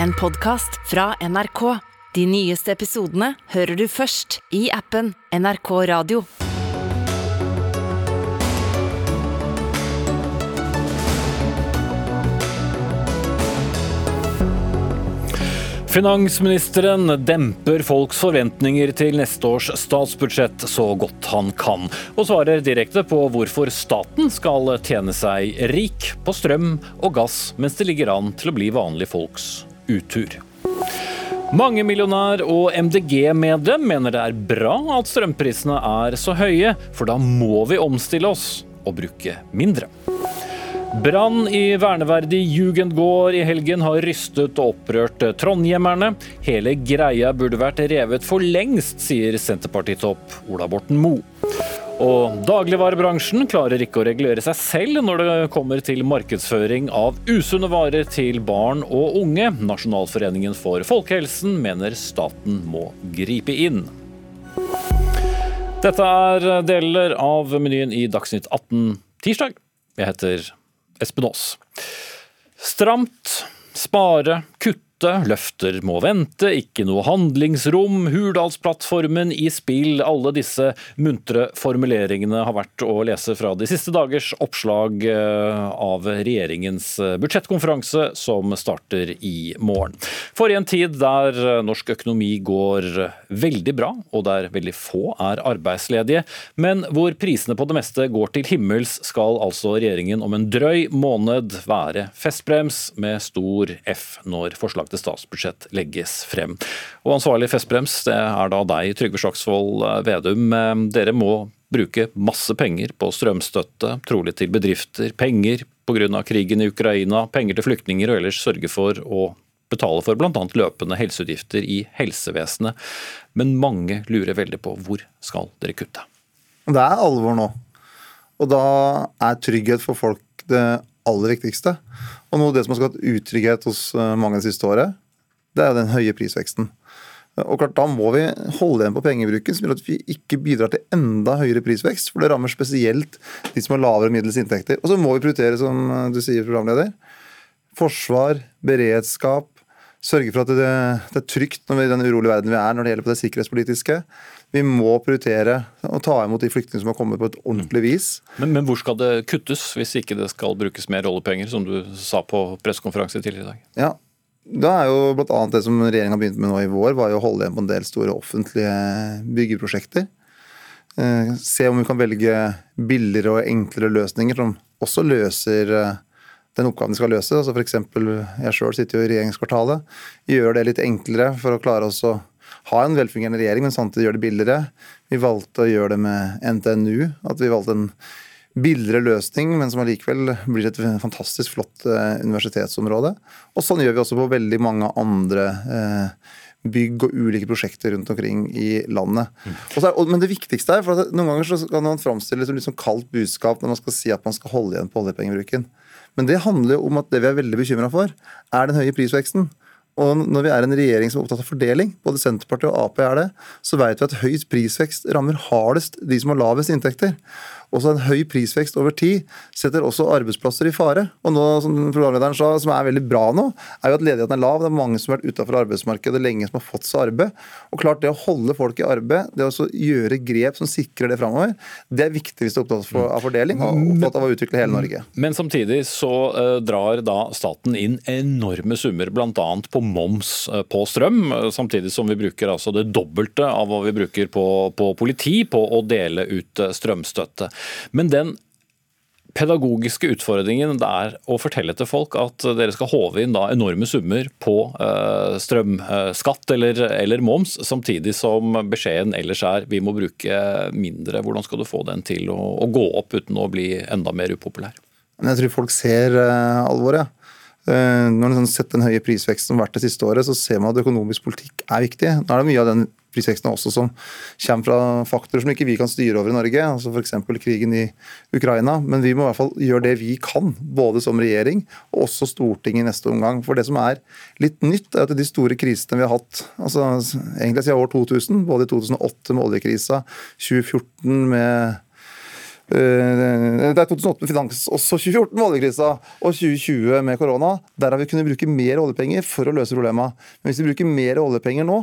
en podkast fra NRK. De nyeste episodene hører du først i appen NRK Radio. Finansministeren demper folks forventninger til neste års statsbudsjett så godt han kan, og svarer direkte på hvorfor staten skal tjene seg rik på strøm og gass, mens det ligger an til å bli vanlige folks utur. Mangemillionær og MDG-medlem mener det er bra at strømprisene er så høye, for da må vi omstille oss og bruke mindre. Brann i verneverdig Jugendgård i helgen har rystet og opprørt trondhjemmerne. Hele greia burde vært revet for lengst, sier Senterpartitopp Ola Borten Moe. Og dagligvarebransjen klarer ikke å regulere seg selv når det kommer til markedsføring av usunne varer til barn og unge. Nasjonalforeningen for folkehelsen mener staten må gripe inn. Dette er deler av menyen i Dagsnytt 18 tirsdag. Jeg heter Espen Aas. Stramt, spare, kutte, løfter må vente, ikke noe handlingsrom, Hurdalsplattformen i spill. Alle disse muntre formuleringene har vært å lese fra de siste dagers oppslag eh, av regjeringens budsjettkonferanse, som starter i morgen. For i en tid der norsk økonomi går veldig bra, og der veldig få er arbeidsledige, men hvor prisene på det meste går til himmels, skal altså regjeringen om en drøy måned være festbrems med stor F når forslag til statsbudsjett legges frem. Og ansvarlig festbrems det er da deg, Trygve Slagsvold Vedum. Dere må bruke masse penger på strømstøtte, trolig til bedrifter, penger pga. krigen i Ukraina, penger til flyktninger og ellers sørge for å betale for bl.a. løpende helseutgifter i helsevesenet. Men mange lurer veldig på hvor skal dere kutte? Det er alvor nå. Og da er trygghet for folk det aller viktigste. Og noe av det som har skapt utrygghet hos eh, mange det siste året, det er den høye prisveksten. Og klart, Da må vi holde igjen på pengebruken, som gjør at vi ikke bidrar til enda høyere prisvekst. For det rammer spesielt de som har lavere og middels inntekter. Og så må vi prioritere, som du sier, programleder, forsvar, beredskap. Sørge for at det, det er trygt når vi, i den urolige verden vi er når det gjelder på det sikkerhetspolitiske. Vi må prioritere å ta imot de flyktningene som har kommet på et ordentlig vis. Men, men, hvor skal det kuttes, hvis ikke det skal brukes mer oljepenger, som du sa på pressekonferanse tidligere i dag? Ja, da er jo blant annet Det som regjeringa begynte med nå i vår, var jo å holde igjen på en del store offentlige byggeprosjekter. Eh, se om vi kan velge billigere og enklere løsninger som også løser eh, den oppgaven de skal løse. Altså F.eks. jeg sjøl sitter jo i regjeringskvartalet. Gjør det litt enklere for å klare oss å ha en velfungerende regjering, men samtidig gjøre det billigere. Vi valgte å gjøre det med NTNU. At vi valgte en billigere løsning, men som allikevel blir et fantastisk flott eh, universitetsområde. Og sånn gjør vi også på veldig mange andre eh, bygg og ulike prosjekter rundt omkring i landet. Er, men det viktigste er, for at Noen ganger så kan man framstille det litt sånn kaldt budskap når man skal si at man skal holde igjen på oljepengebruken. Men det handler jo om at det vi er veldig bekymra for, er den høye prisveksten. Og når vi er en regjering som er opptatt av fordeling, både Senterpartiet og Ap er det, så vet vi at høy prisvekst rammer hardest de som har lavest inntekter. Også en høy prisvekst over tid setter også arbeidsplasser i fare. Og nå, som programlederen sa, som er veldig bra nå, er jo at ledigheten er lav. Det er mange som har vært utenfor arbeidsmarkedet lenge som har fått seg arbeid. Og klart Det å holde folk i arbeid, det å gjøre grep som sikrer det framover, det er viktig hvis du er opptatt av fordeling og opptatt av å utvikle hele Norge. Men samtidig så uh, drar da staten inn enorme summer, bl.a. på moms uh, på strøm, uh, samtidig som vi bruker altså det dobbelte av hva vi bruker på, på politi på å dele ut strømstøtte. Men den pedagogiske utfordringen det er å fortelle til folk at dere skal håve inn da enorme summer på uh, strømskatt eller, eller, moms, samtidig som beskjeden ellers er vi må bruke mindre. Hvordan skal du få den til å, å gå opp uten å bli enda mer upopulær? Jeg tror folk ser uh, alvoret. Når man har sett den høye prisveksten som har vært det siste året, så ser man at økonomisk politikk er viktig. Nå er det mye av den prisveksten også som kommer fra faktorer som ikke vi kan styre over i Norge, altså f.eks. krigen i Ukraina. Men vi må i hvert fall gjøre det vi kan, både som regjering og også Stortinget i neste omgang. For det som er litt nytt, er at de store krisene vi har hatt altså egentlig siden år 2000, både i 2008 med oljekrisa, 2014 med Eh, det er 2008 med finans, også 2014 med oljekrisa og 2020 med korona. Der har vi kunnet bruke mer oljepenger for å løse problemene. Men hvis vi bruker mer oljepenger nå,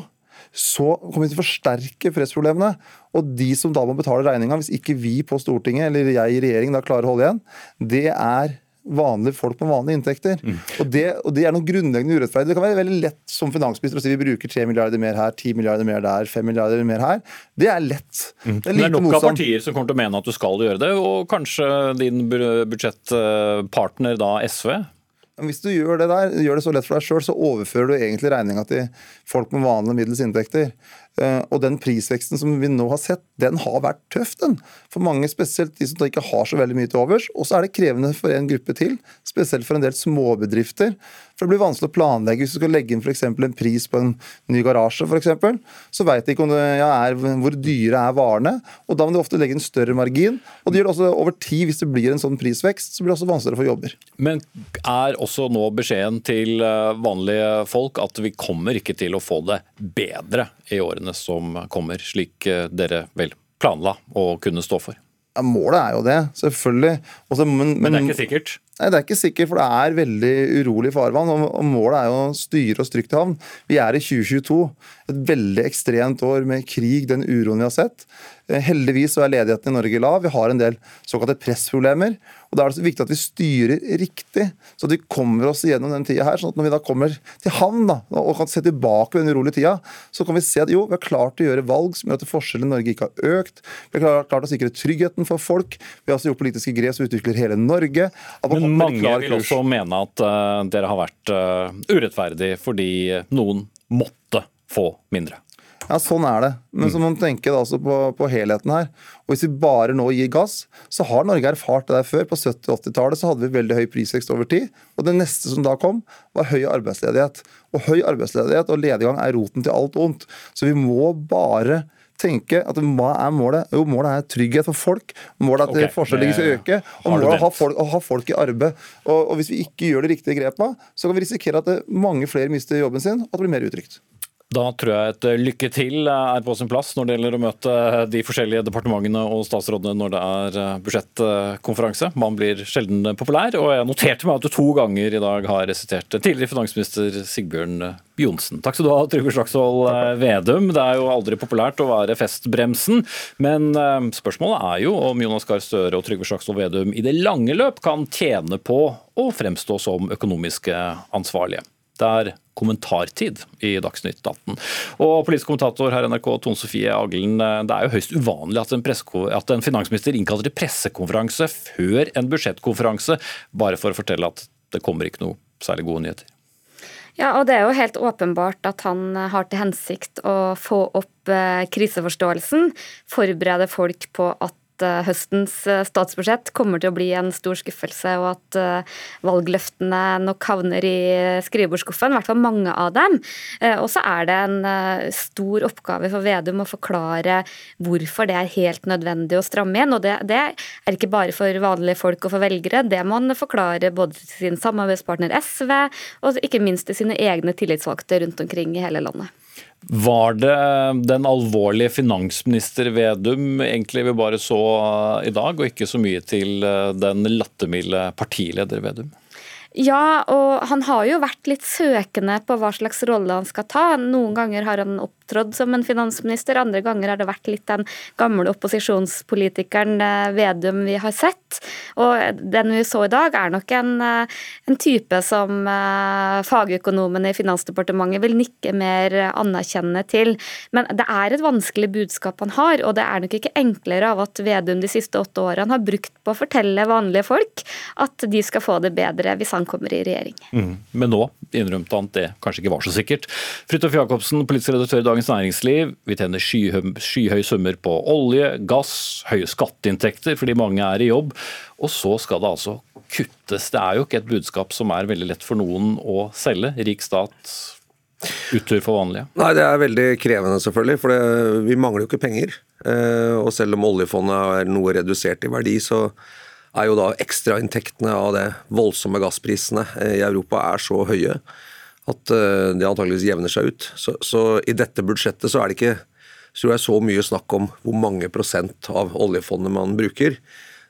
så kommer vi til å forsterke pressproblemene. Og de som da må betale regninga, hvis ikke vi på Stortinget eller jeg i regjering da klarer å holde igjen, det er vanlige folk med vanlige inntekter. Mm. Og, det, og, det, er noe grunnleggende urettferdig. Det kan være veldig lett som finansminister å si vi bruker 3 milliarder mer her, 10 milliarder mer der, 5 milliarder mer her. Det er lett. Mm. Det er, er nok av partier som kommer til å mene at du skal gjøre det, og kanskje din budsjettpartner da SV? Hvis du gjør det der, gjør det så lett for deg sjøl, så overfører du egentlig regninga til folk med vanlige middels inntekter. Eh, og den prisveksten som vi nå har sett, den har vært tøff, den. For mange, spesielt de som ikke har så veldig mye til overs. Og så er det krevende for en gruppe til, spesielt for en del småbedrifter. For det blir vanskelig å planlegge. Hvis du skal legge inn for en pris på en ny garasje, for eksempel, så veit de ikke det, er, hvor dyre er varene. Og da må de ofte legge en større margin. Og det gjør det også over tid, hvis det blir en sånn prisvekst, så blir det også vanskeligere å få jobber. Men er også nå beskjeden til eh, vanlige folk at vi kommer ikke til å få det bedre i årene som kommer, slik eh, dere vel planla å kunne stå for? Ja, målet er jo det, selvfølgelig. Også, men, men, men, det er ikke sikkert? Nei, Det er ikke sikkert, for det er veldig urolig farvann. Og, og målet er jo å styre oss trygt til havn. Vi er i 2022, et veldig ekstremt år med krig, den uroen vi har sett. Eh, heldigvis så er ledigheten i Norge lav. Vi har en del såkalte pressproblemer. Og Da er det så viktig at vi styrer riktig, så at vi kommer oss igjennom den tida her. sånn at Når vi da kommer til havn da, og kan se tilbake på den urolige tida, så kan vi se at jo, vi har klart å gjøre valg som gjør at forskjellene i Norge ikke har økt. Vi har klart å sikre tryggheten for folk. Vi har også gjort politiske grep som utvikler hele Norge. Men mange vil også mene at uh, dere har vært uh, urettferdig fordi noen måtte få mindre. Ja, Sånn er det. Men så må man tenke altså på, på, helheten her. Og Hvis vi bare nå gir gass, så har Norge erfart det der før. På 70- 80-tallet så hadde vi veldig høy prisvekst over tid. Og det neste som da kom, var høy arbeidsledighet. Og høy arbeidsledighet og lediggang er roten til alt ondt. Så vi må bare tenke at hva er målet? Jo, målet er trygghet for folk. Målet er at okay. forskjellene skal øke. Og målet er å ha, folk, å ha folk i arbeid. Og, og, Hvis vi ikke gjør de riktige grepene, så kan vi risikere at mange flere mister jobben sin, og at det blir mer utrygt. Da tror jeg et lykke til er på sin plass når det gjelder å møte de forskjellige departementene og statsrådene når det er eh, budsjettkonferanse. Man blir sjelden populær, og jeg noterte meg at du to ganger i dag har resitert tidligere finansminister Sigbjørn Johnsen. Takk skal du ha, Trygve Slagsvold eh, Vedum. Det er jo aldri populært å være festbremsen, men eh, spørsmålet er jo om Jonas Gahr Støre og Trygve Slagsvold Vedum i det lange løp kan tjene på å fremstå som økonomiske ansvarlige. Det er kommentartid i Dagsnytt 18. Og politisk kommentator her NRK, Tone Sofie Aglen, det er jo høyst uvanlig at en, at en finansminister innkaller til pressekonferanse før en budsjettkonferanse, bare for å fortelle at det kommer ikke noe særlig gode nyheter. Ja, og det er jo helt åpenbart at han har til hensikt å få opp eh, kriseforståelsen, forberede folk på at Eh, høstens eh, statsbudsjett kommer til å bli en stor skuffelse, og at eh, valgløftene nok havner i skrivebordsskuffen, i hvert fall mange av dem. Og så er det en stor oppgave for Vedum å forklare hvorfor det er helt nødvendig å stramme inn. Og det, det er ikke bare for vanlige folk og for velgere, det må han forklare både til sin samarbeidspartner SV og ikke minst til sine egne tillitsvalgte rundt omkring i hele landet. Var det den alvorlige finansminister Vedum egentlig vi bare så i dag, og ikke så mye til eh, den lattermilde partileder Vedum? Ja, og han har jo vært litt søkende på hva slags rolle han skal ta. Noen ganger har han opptrådt som en finansminister, andre ganger har det vært litt den gamle opposisjonspolitikeren eh, Vedum vi har sett. Og den vi så i dag, er nok en, eh, en type som eh, fagøkonomene i Finansdepartementet vil nikke mer anerkjennende til. Men det er et vanskelig budskap han har, og det er nok ikke enklere av at Vedum de siste åtte årene har brukt på å fortelle vanlige folk at de skal få det bedre hvis han kommer i regjering. Mm. Men nå innrømte han at det kanskje ikke var så sikkert. Fridtjof Jacobsen, politisk redaktør i Dagens Næringsliv. Vi tjener skyhøye sky summer på olje, gass, høye skatteinntekter fordi mange er i jobb. Og så skal det altså kuttes. Det er jo ikke et budskap som er veldig lett for noen å selge. Rik stat, utur for vanlige? Nei, Det er veldig krevende, selvfølgelig. For det, vi mangler jo ikke penger. Eh, og selv om oljefondet er noe redusert i verdi, så er jo da ekstrainntektene av det voldsomme gassprisene eh, i Europa er så høye at eh, det antageligvis jevner seg ut. Så, så i dette budsjettet så er det ikke jeg, så mye snakk om hvor mange prosent av oljefondet man bruker.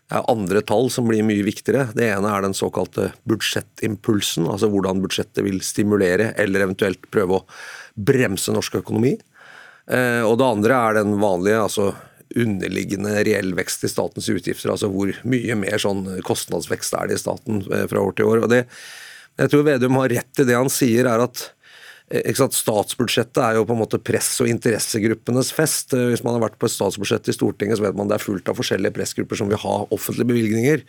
Det er andre tall som blir mye viktigere. Det ene er den såkalte budsjettimpulsen, altså hvordan budsjettet vil stimulere eller eventuelt prøve å bremse norsk økonomi. Eh, og det andre er den vanlige, altså underliggende reell vekst i statens utgifter. Altså hvor mye mer sånn kostnadsvekst er det i staten eh, fra år til år. Og det, jeg tror Vedum har rett i det han sier, er at sant, statsbudsjettet er jo på en måte press- og interessegruppenes fest. Eh, hvis man har vært på et statsbudsjett i Stortinget, så vet man det er fullt av forskjellige pressgrupper som vil ha offentlige bevilgninger.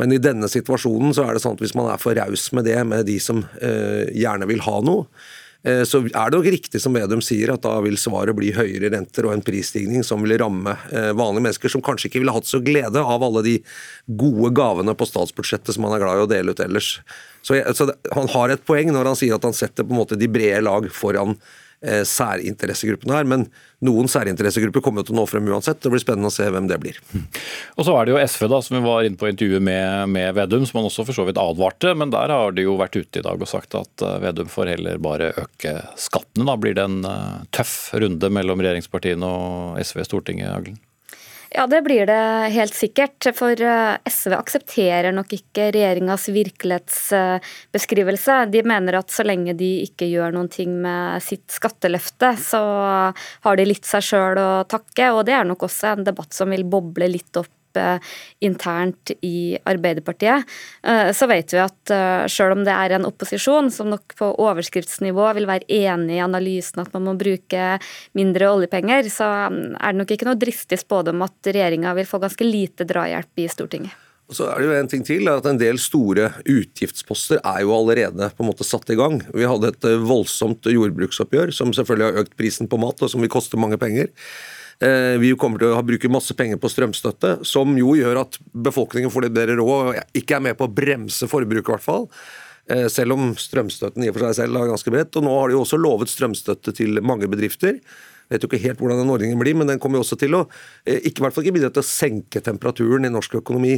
Men i denne situasjonen så er det sånn at hvis man er for raus med det, med de som eh, gjerne vil ha noe, Eh, så er det nok riktig som Vedum sier, at da vil svaret bli høyere renter og en prisstigning som vil ramme eh, vanlige mennesker, som kanskje ikke ville hatt så glede av alle de gode gavene på statsbudsjettet som han er glad i å dele ut ellers. Så, så Han har et poeng når han sier at han setter på en måte de brede lag foran Eh, særinteressegruppene her. Men noen særinteressegrupper kommer til å nå frem uansett. Det blir spennende å se hvem det blir. Og Så er det jo SV, da, som vi var inne på intervjuet med, med Vedum, som han også for så vidt advarte. Men der har de jo vært ute i dag og sagt at eh, Vedum får heller bare øke skattene. Da blir det en uh, tøff runde mellom regjeringspartiene og SV i Stortinget, Aglen? Ja, det blir det helt sikkert. For eh, SV aksepterer nok ikke regjeringas virkelighetsbeskrivelse. De mener at så lenge de ikke gjør noen ting med sitt skatteløfte, så har de litt seg sjøl å takke. Og det er nok også en debatt som vil boble litt opp internt i Arbeiderpartiet, eh, så vet vi at eh, selv om det er en opposisjon som nok på overskriftsnivå vil være enig i analysen at man må bruke mindre oljepenger, så mm, er det nok ikke noe dristig spådom at regjeringa vil få ganske lite drahjelp i Stortinget. Og så er det jo en ting til, at En del store utgiftsposter er jo allerede på en måte satt i gang. Vi hadde et voldsomt jordbruksoppgjør som selvfølgelig har økt prisen på mat, og som vil koste mange penger. Eh, vi kommer til å bruke masse penger på strømstøtte, som jo gjør at befolkningen får det bedre råd ikke er med på å bremse forbruket, i hvert fall. Eh, selv om strømstøtten i og for seg selv er ganske bredt. Og nå har de jo også lovet strømstøtte til mange bedrifter. Jeg vet jo ikke helt hvordan den ordningen blir, men den kommer jo også til å eh, ikke, hvert fall ikke bidra til å senke temperaturen i norsk økonomi.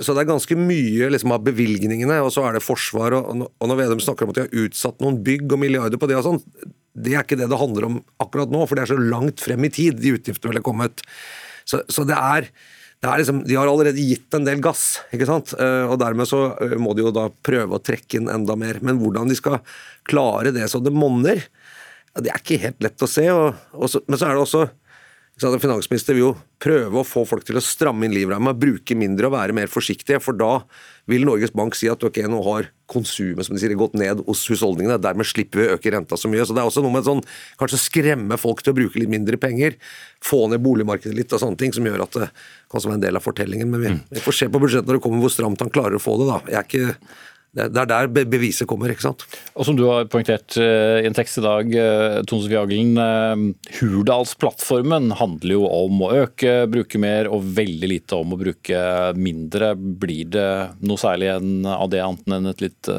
Så det er ganske mye liksom, av bevilgningene, og så er det forsvar. Og, og når Vedum snakker om at de har utsatt noen bygg og milliarder på det og sånn, det er ikke det det handler om akkurat nå, for det er så langt frem i tid de utgiftene ville kommet. Så, så det, er, det er liksom, De har allerede gitt en del gass, ikke sant? Eh, og dermed så eh, må de jo da prøve å trekke inn enda mer. Men hvordan de skal klare det så det monner, det er ikke helt lett å se. Og, og så, men så er det også en finansminister vil jo prøve å få folk til å stramme inn livramma, bruke mindre og være mer forsiktige. For da vil Norges Bank si at ok, nå har konsumet som de sier, gått ned hos husholdningene. Dermed slipper vi å øke renta så mye. Så det er også noe med sånn, kanskje skremme folk til å bruke litt mindre penger. Få ned boligmarkedet litt og sånne ting, som gjør at det kan være en del av fortellingen. Men vi, mm. vi får se på budsjettet når det kommer hvor stramt han klarer å få det. da. Jeg er ikke det er der beviset kommer. ikke sant? Og Som du har poengtert eh, i en tekst i dag, eh, Tone Sofie Aglen, eh, Hurdalsplattformen handler jo om å øke, bruke mer og veldig lite om å bruke mindre. Blir det noe særlig av det, annet enn et litt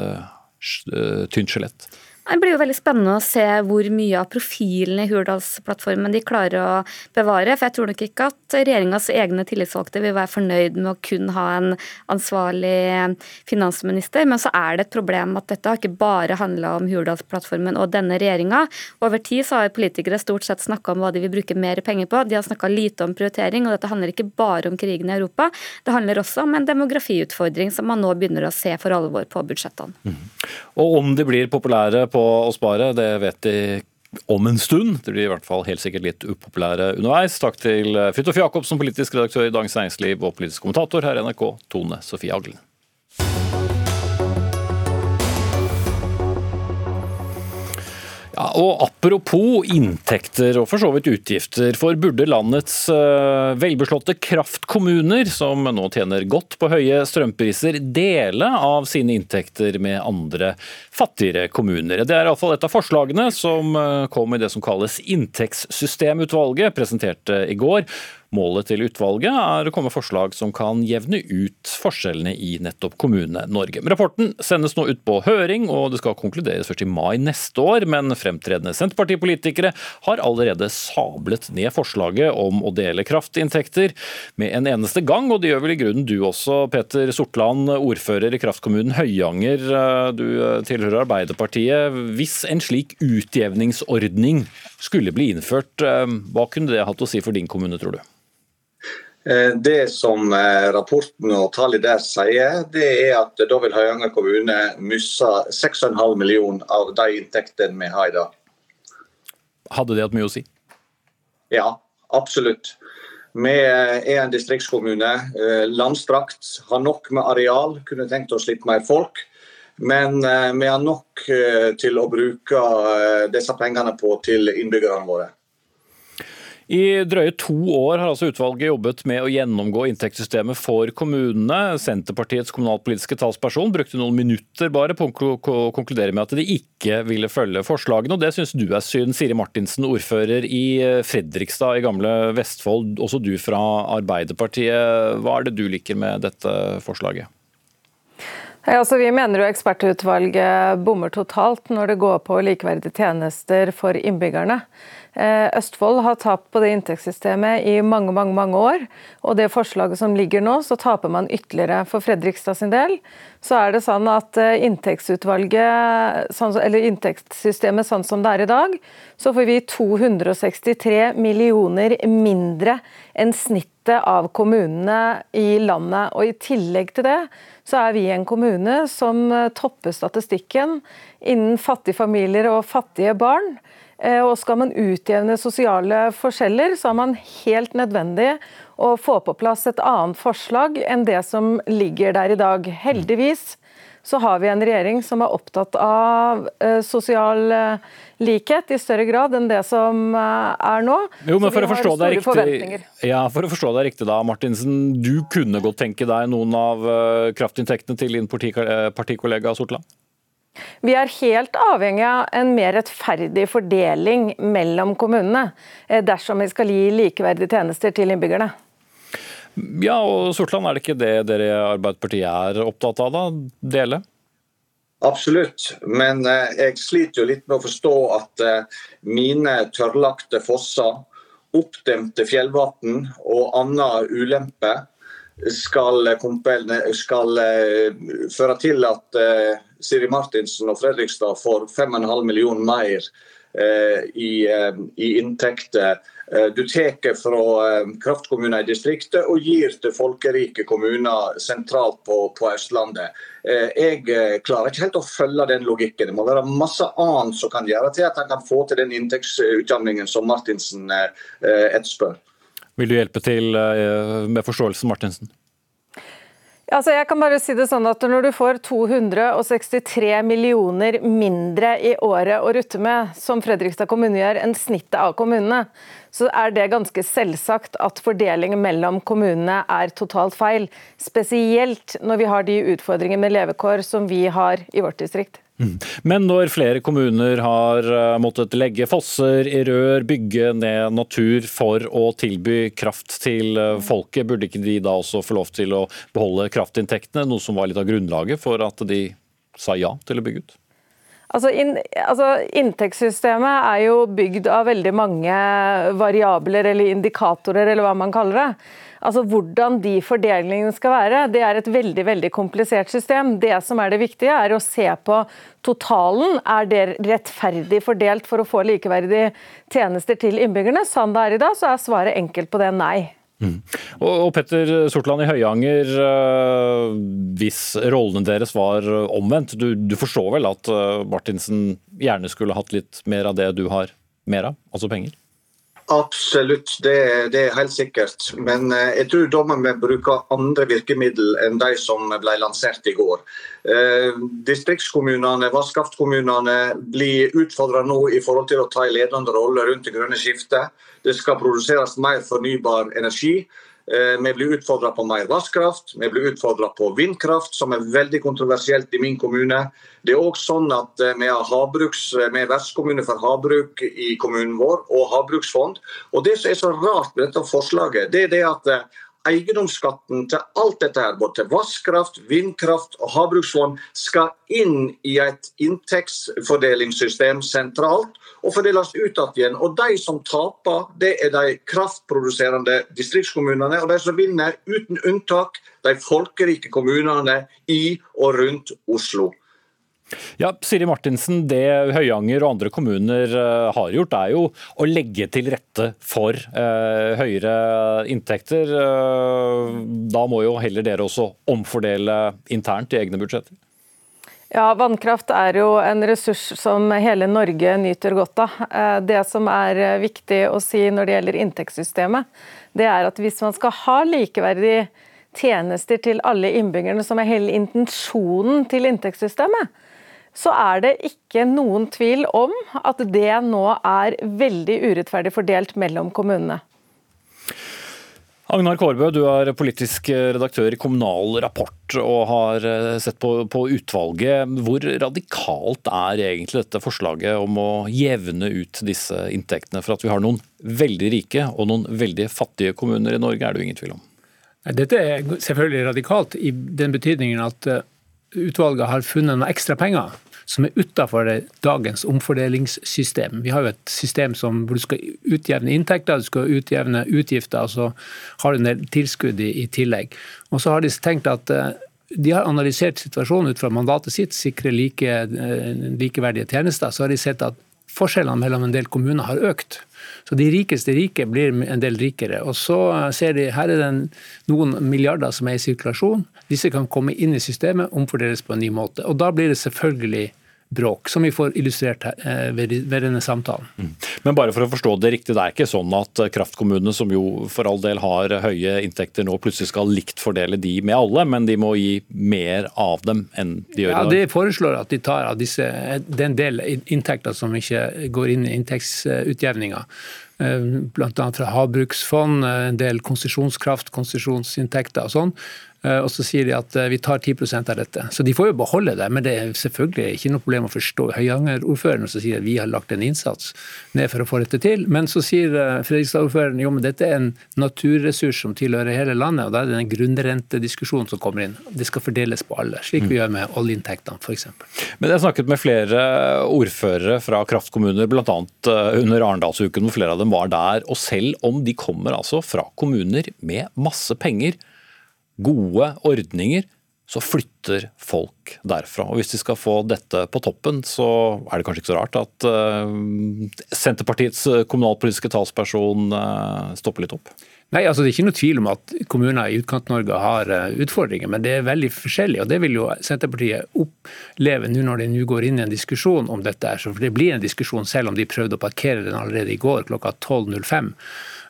tynt skjelett? Det blir jo veldig spennende å se hvor mye av profilen i Hurdalsplattformen de klarer å bevare. For jeg tror nok ikke at regjeringas egne tillitsvalgte vil være fornøyd med å kun ha en ansvarlig finansminister. Men så er det et problem at dette har ikke bare handla om Hurdalsplattformen og denne regjeringa. Over tid så har politikere stort sett snakka om hva de vil bruke mer penger på. De har snakka lite om prioritering, og dette handler ikke bare om krigen i Europa. Det handler også om en demografiutfordring som man nå begynner å se for alvor på budsjettene. Mm. Og om de blir populære på å spare, det vet de om en stund. Det blir i hvert fall helt sikkert litt upopulære underveis. Takk til Fridtjof Jacobsen, politisk redaktør i Dagens Næringsliv og politisk kommentator her i NRK, Tone Sofie Aglen. Ja, og Apropos inntekter og for så vidt utgifter, for burde landets uh, velbeslåtte kraftkommuner, som nå tjener godt på høye strømpriser, dele av sine inntekter med andre fattigere kommuner? Det er iallfall et av forslagene som uh, kom i det som kalles Inntektssystemutvalget, presenterte i går. Målet til utvalget er å komme forslag som kan jevne ut forskjellene i nettopp Kommune-Norge. Rapporten sendes nå ut på høring, og det skal konkluderes først i mai neste år. Men fremtredende Senterpartipolitikere har allerede sablet ned forslaget om å dele kraftinntekter med en eneste gang, og det gjør vel i grunnen du også, Peter Sortland, ordfører i kraftkommunen Høyanger. Du tilhører Arbeiderpartiet. Hvis en slik utjevningsordning skulle bli innført, hva kunne det hatt å si for din kommune, tror du? Eh, det som eh, rapporten og tallet der sier, det er at da vil Høyanger kommune miste 6,5 millioner av de inntektene vi har i dag. Hadde det hatt mye å si? Ja, absolutt. Vi er en distriktskommune. Landstrakt, har nok med areal, kunne tenkt oss litt mer folk. Men vi har nok til å bruke disse pengene på til innbyggerne våre. I drøye to år har altså utvalget jobbet med å gjennomgå inntektssystemet for kommunene. Senterpartiets kommunalpolitiske talsperson brukte noen minutter bare på å konkludere med at de ikke ville følge forslagene, og det syns du er synd. Siri Martinsen, ordfører i Fredrikstad i gamle Vestfold, også du fra Arbeiderpartiet. Hva er det du liker med dette forslaget? Ja, altså, vi mener jo ekspertutvalget bommer totalt når det går på likeverdige tjenester for innbyggerne. Eh, Østfold har tapt på det inntektssystemet i mange mange, mange år. Og det forslaget som ligger nå, så taper man ytterligere. For Fredrikstad sin del så er det sånn at eh, inntektsutvalget, sånn eller inntektssystemet sånn som det er i dag, så får vi 263 millioner mindre enn snittet av kommunene i landet. Og i tillegg til det så er vi en kommune som eh, topper statistikken innen fattige familier og fattige barn. Eh, og skal man utjevne sosiale forskjeller, så er man helt nødvendig å få på plass et annet forslag enn det som ligger der i dag. Heldigvis så har vi en regjering som er opptatt av uh, sosial uh, likhet i større grad enn det som er nå. Jo, men for å, forstå deg riktig, ja, for å forstå deg riktig da, Martinsen. Du kunne godt tenke deg noen av kraftinntektene til din partikollega Sortland? Vi er helt avhengig av en mer rettferdig fordeling mellom kommunene, eh, dersom vi skal gi likeverdige tjenester til innbyggerne. Ja, og Sortland, er det ikke det dere i Arbeiderpartiet er opptatt av, da? Dele? Absolutt, men eh, jeg sliter jo litt med å forstå at eh, mine tørrlagte fosser, oppdemte fjellvann og annen ulempe skal, skal føre til at Siri Martinsen og Fredrikstad får 5,5 millioner mer eh, i, eh, i, inntekter. Eh, du tar fra kraftkommuner i distriktet og gir til folkerike kommuner sentralt på, på Østlandet. Jeg klarer ikke helt å følge den logikken. Det må være masse annet som kan gjøre til at han kan få til den inntektsutjevningen som Martinsen etterspør. Vil du hjelpe til med forståelsen, Martinsen? Altså jeg kan bare si det sånn at Når du får 263 millioner mindre i året å rutte med, som Fredrikstad kommune gjør, enn snittet av kommunene, så er det ganske selvsagt at fordelingen mellom kommunene er totalt feil. Spesielt når vi har de utfordringene med levekår som vi har i vårt distrikt. Men når flere kommuner har eh, måttet legge fosser i rør, bygge ned natur for å tilby kraft til eh, folket, burde ikke de da også få lov til å beholde kraftinntektene, noe som var litt av grunnlaget for at de sa ja til å bygge ut? Altså, in, altså, Inntektssystemet er jo bygd av veldig mange variabler eller indikatorer, eller hva man kaller det. Altså Hvordan de fordelingene skal være, det er et veldig veldig komplisert system. Det som er det viktige, er å se på totalen. Er det rettferdig fordelt for å få likeverdige tjenester til innbyggerne? Sånn det er i dag, så er svaret enkelt på det nei. Mm. Og, Petter Sortland i Høyanger, uh, hvis rollene deres var omvendt, du, du forstår vel at uh, Martinsen gjerne skulle hatt litt mer av det du har mer av, altså penger? Absolutt, det, det, er helt sikkert. Men eh, jeg tror dommen vil bruke andre virkemidler enn de som ble lansert i går. Eh, distriktskommunene, vannkraftkommunene blir utfordra nå i forhold til å ta en ledende rolle rundt det grønne skiftet. Det skal produseres mer fornybar energi. Eh, vi blir utfordra på mer vannkraft, vi blir utfordra på vindkraft, som er veldig kontroversielt i min kommune. Det er også sånn at eh, Vi har havbruks, vi er vertskommune for havbruk i kommunen vår, og havbruksfond. Og Det som er så rart med dette forslaget, det er det at eh, eiendomsskatten til alt dette, her, både til vannkraft, vindkraft og havbruksfond, skal inn i et inntektsfordelingssystem sentralt og fordeles ut igjen. Og De som taper, det er de kraftproduserende distriktskommunene. Og de som vinner, uten unntak, de folkerike kommunene i og rundt Oslo. Ja, Siri Martinsen, Det Høyanger og andre kommuner eh, har gjort, er jo å legge til rette for eh, høyere inntekter. Eh, da må jo heller dere også omfordele internt i egne budsjetter? Ja, Vannkraft er jo en ressurs som hele Norge nyter godt av. Eh, det som er viktig å si når det gjelder inntektssystemet, det er at hvis man skal ha likeverdige tjenester til alle innbyggerne, som er hele intensjonen til inntektssystemet, så er det ikke noen tvil om at det nå er veldig urettferdig fordelt mellom kommunene. Agnar Kårbø, du er politisk redaktør i Kommunal Rapport og har eh, sett på, på, utvalget. Hvor radikalt er egentlig dette forslaget om å jevne ut disse inntektene? For at vi har noen veldig rike og noen veldig fattige kommuner i Norge, er det jo ingen tvil om. Dette er selvfølgelig radikalt i den betydningen at eh, utvalget har funnet noen ekstra penger som er utafor dagens omfordelingssystem. Vi har jo et system som, hvor du skal utjevne inntekter, du skal utjevne utgifter, og så har du en del tilskudd i, i tillegg. Og så har de tenkt at uh, de har analysert situasjonen ut fra mandatet sitt, sikre like, uh, likeverdige tjenester. Så har de sett at forskjellene mellom en del kommuner har økt. Så de rikeste rike blir en del rikere. Og så eh, ser de her er det noen milliarder som er i sirkulasjon. Disse kan komme inn i systemet, omfordeles på en ny måte. Og da blir det selvfølgelig bråk, som vi får illustrert eh, ved, denne samtalen. Mm. Men bare for å forstå det riktig, det er ikke sånn at kraftkommunene, som jo for all del har høye inntekter nå, plutselig skal likt fordele de med alle, men de må gi mer av dem enn de gjør i dag? Ja, Det foreslår at de tar av disse, den del inntekter som ikke går inn i inntektsutjevninga. Eh, Bl.a. fra havbruksfond, en del konsesjonskraft, konsesjonsinntekter og sånn. Eh, og så sier de at eh, vi tar 10% av dette. Så de får jo beholde det, men det er selvfølgelig ikke noe problem å forstå Høyanger-ordføreren som sier at vi har lagt en innsats ned for å få dette til. Men så sier eh, Fredrikstad-ordføreren jo, men dette er en naturressurs som tilhører hele landet, og da er det den grunnrentediskusjonen som kommer inn. Det skal fordeles på alle, slik vi gjør med oljeinntektene f.eks. Men jeg har snakket med flere ordførere fra kraftkommuner, bl.a. under Arendalsuken, hvor flere av dem var der. Og selv om de kommer altså fra kommuner med masse penger, gode ordninger, så flytter folk derfra. Og Hvis de skal få dette på toppen, så er det kanskje ikke så rart at uh, Senterpartiets kommunalpolitiske talsperson uh, stopper litt opp? Nei, altså Det er ikke noe tvil om at kommuner i Utkant-Norge har utfordringer, men det er veldig forskjellig. og Det vil jo Senterpartiet oppleve nå når de nå går inn i en diskusjon om dette. For det blir en diskusjon selv om de prøvde å parkere den allerede i går klokka 12.05.